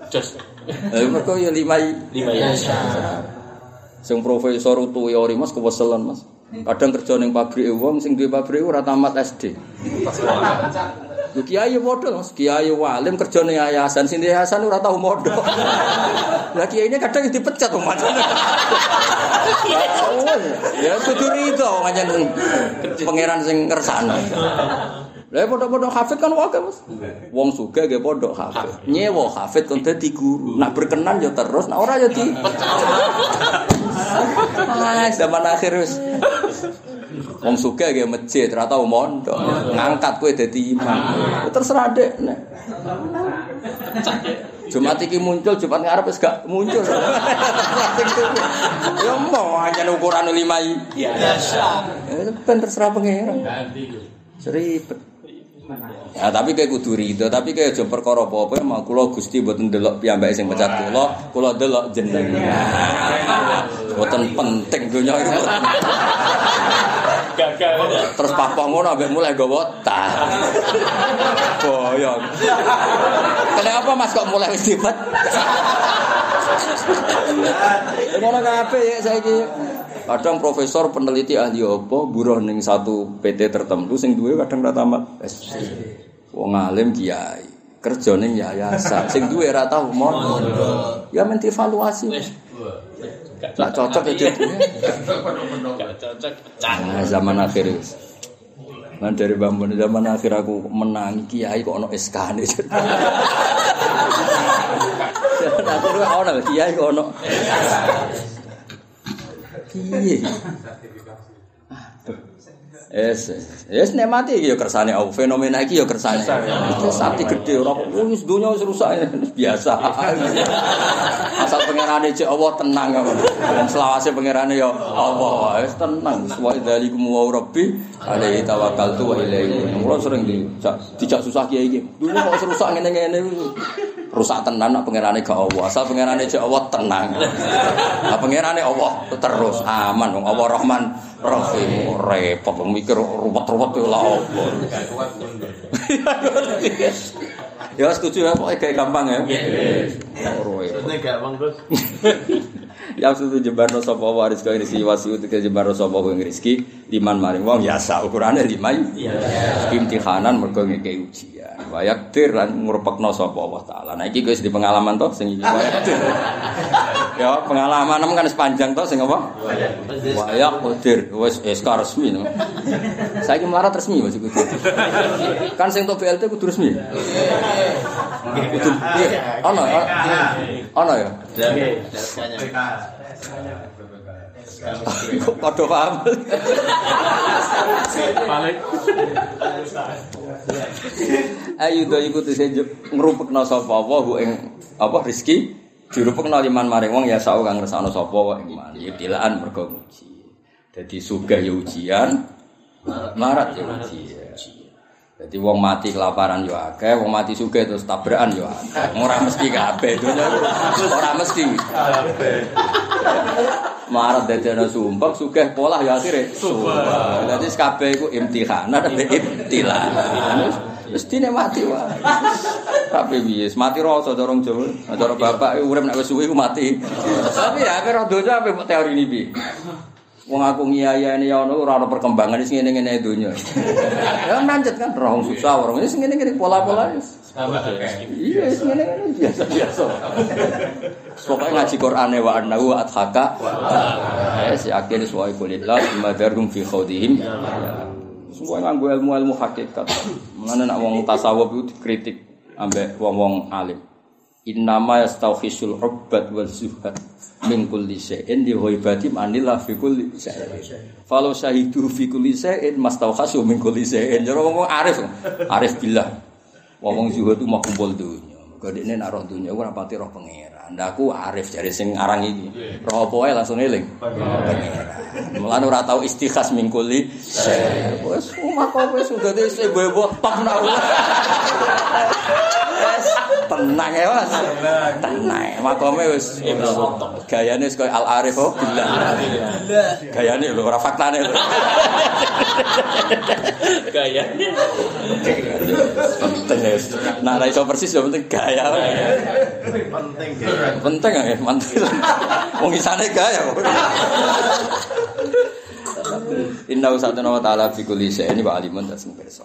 Jos. Lah mergo ya limai Lima ya. Sing profesor teori Mas keweselan Mas. Kadang kerja ning pabrik wong sing duwe pabrik ora tamat SD. Lu kiai modal Mas, kiai walim kerja ning yayasan, sing yayasan ora tau modal. Lah kiai ini kadang dipecat macam. Ya kudu itu ngajen pangeran sing ngersano. Lah padha-padha hafid kan wae Mas. Wong sugih nggih padha hafid. Nyewa hafid kon dadi guru. Nak berkenan ya terus, nak ora ya di. Ah, zaman akhir wis. Wong sugih nggih masjid, ora tau mondok. Ngangkat kowe dadi imam. Ya Terserah dek. Jumat iki muncul, Jumat ngarep wis gak muncul. ya mau hanya ukuran limai. Iya. Ya ben terserah pangeran. Seribet. Ya tapi kayak kudu rido, tapi kayak aja perkara apa-apa mau kula Gusti mboten ndelok piyambake sing pecat kula, kula ndelok jenengan. Mboten penting donya iki. Gagal. Terus papa ngono ambek mulai gawa tas. Boyong. Kenapa Mas kok mulai wis dibat? Ngono kabeh ya saiki. Kadang profesor peneliti ahli apa buruh ning satu PT tertentu sing duwe kadang ra tamat S. Wong alim kiai. Kerja ning yayasan sing duwe ra tau mondok. Ya men dievaluasi. Gak Nak cocok ya jadi. Gak cocok. Pecah. Nah, zaman akhir wis. Nah dari bangun zaman akhir aku menang kiai kok ono SK nih. Akhir kok ono kiai kok ono. Kiai. Es, es nek mati iki ya kersane Allah. Fenomena iki ya kersane. Itu sakti gede ora kok wis donya wis rusak biasa. Asal pangerane cek Allah tenang apa. Dan selawase pangerane ya Allah wis tenang. Wa idzalikum wa rabbi alaihi tawakkaltu wa ilaihi. Mula sering dijak susah kiai iki. Dulu kok rusak ngene-ngene rusak tenan nak pangerane gak Allah. Asal pangerane cek Allah tenang. Nah pangerane Allah terus aman wong Allah Rahman Rahim repot wong mikir ruwet-ruwet ya lah apa. Ya setuju ya pokoknya kayak gampang ya. Repot. Ini gak bang Gus. Ya sudah jebarno sapa waris kau ini si wasiu tiga jebarno sapa kau rezeki liman maring wong ya sak ukurane lima imtihanan mergo ngekei ujian. Wayak tir lan ngurpekno sapa Allah taala. Nah iki wis di pengalaman toh sing iki? Wayak tir ya pengalaman kan sepanjang toh sing apa? Wayak tir wis SK resmi no. saiki melarat resmi Mas kudu kan sing tok BLT kudu resmi. Kudu iya. Ana ana ya Kok padha paham. Balik. Ayo do iku tese ngrupekno sapa wa ing apa rezeki dirupekno liman maring wong ya sak kang ngersakno sapa wa ing man. Ya dilaan mergo nguji. Dadi sugih ya ujian, marat ya ujian. Jadi wong mati kelaparan yo akeh, wong mati sugih terus tabrakan yo akeh. Ora mesti kabeh donya iku. ora mesti. Marat dadekno sumpek sugih pola ya akhire sumpek. Dadi kabeh iku imtihanan be ibtilah. Wis dinikmati wae. Tapi piye? Mati rasa cara wong Jawa. Cara bapak urip nek wis suwi ku mati. Tapi ya akhir dosa apa teori ini piye? Wong aku ngiyayane ya ono ora ono perkembangan wis ngene-ngene donya. Ya lanjut kan roh susah orang ini ngene-ngene pola-pola wis. Iya, wis ngene-ngene biasa-biasa. Pokoknya ngaji Qur'ane wa annahu adhaka. Wis yakin suwai kulillah madarhum fi khawdihim. Semua nganggo ilmu-ilmu hakikat. Mulane nek wong tasawuf itu dikritik ambek wong-wong alim. Innama yastauhisul hubbat wal zuhad min kulli syai'in di ghaibati manillah fi kulli syai'in. Falau syahidu fi kulli syai'in mastauhasu min kulli syai'in. Jare wong arif, arif billah. Wong zuhud itu mau kumpul dunya. Mergo dekne nak roh dunya ora pati roh pangeran. Ndak aku arif jare sing arang iki. Roh apa langsung eling. Mulane ora tau istikhas min kulli syai'in. Wes makome wis sudah dise bebo top nak. Wes tenang ya Mas. Tenang. Makome wis gayane wis koyo Al Arif oh billah. Gayane lho ora faktane lho. Gaya. Penting ya. Nah, ra iso persis ya penting gaya. Penting Penting ya, mantul. Wong isane gaya. Inna usatana wa ta'ala fi kulli syai'in wa alimun tasmu pirsa.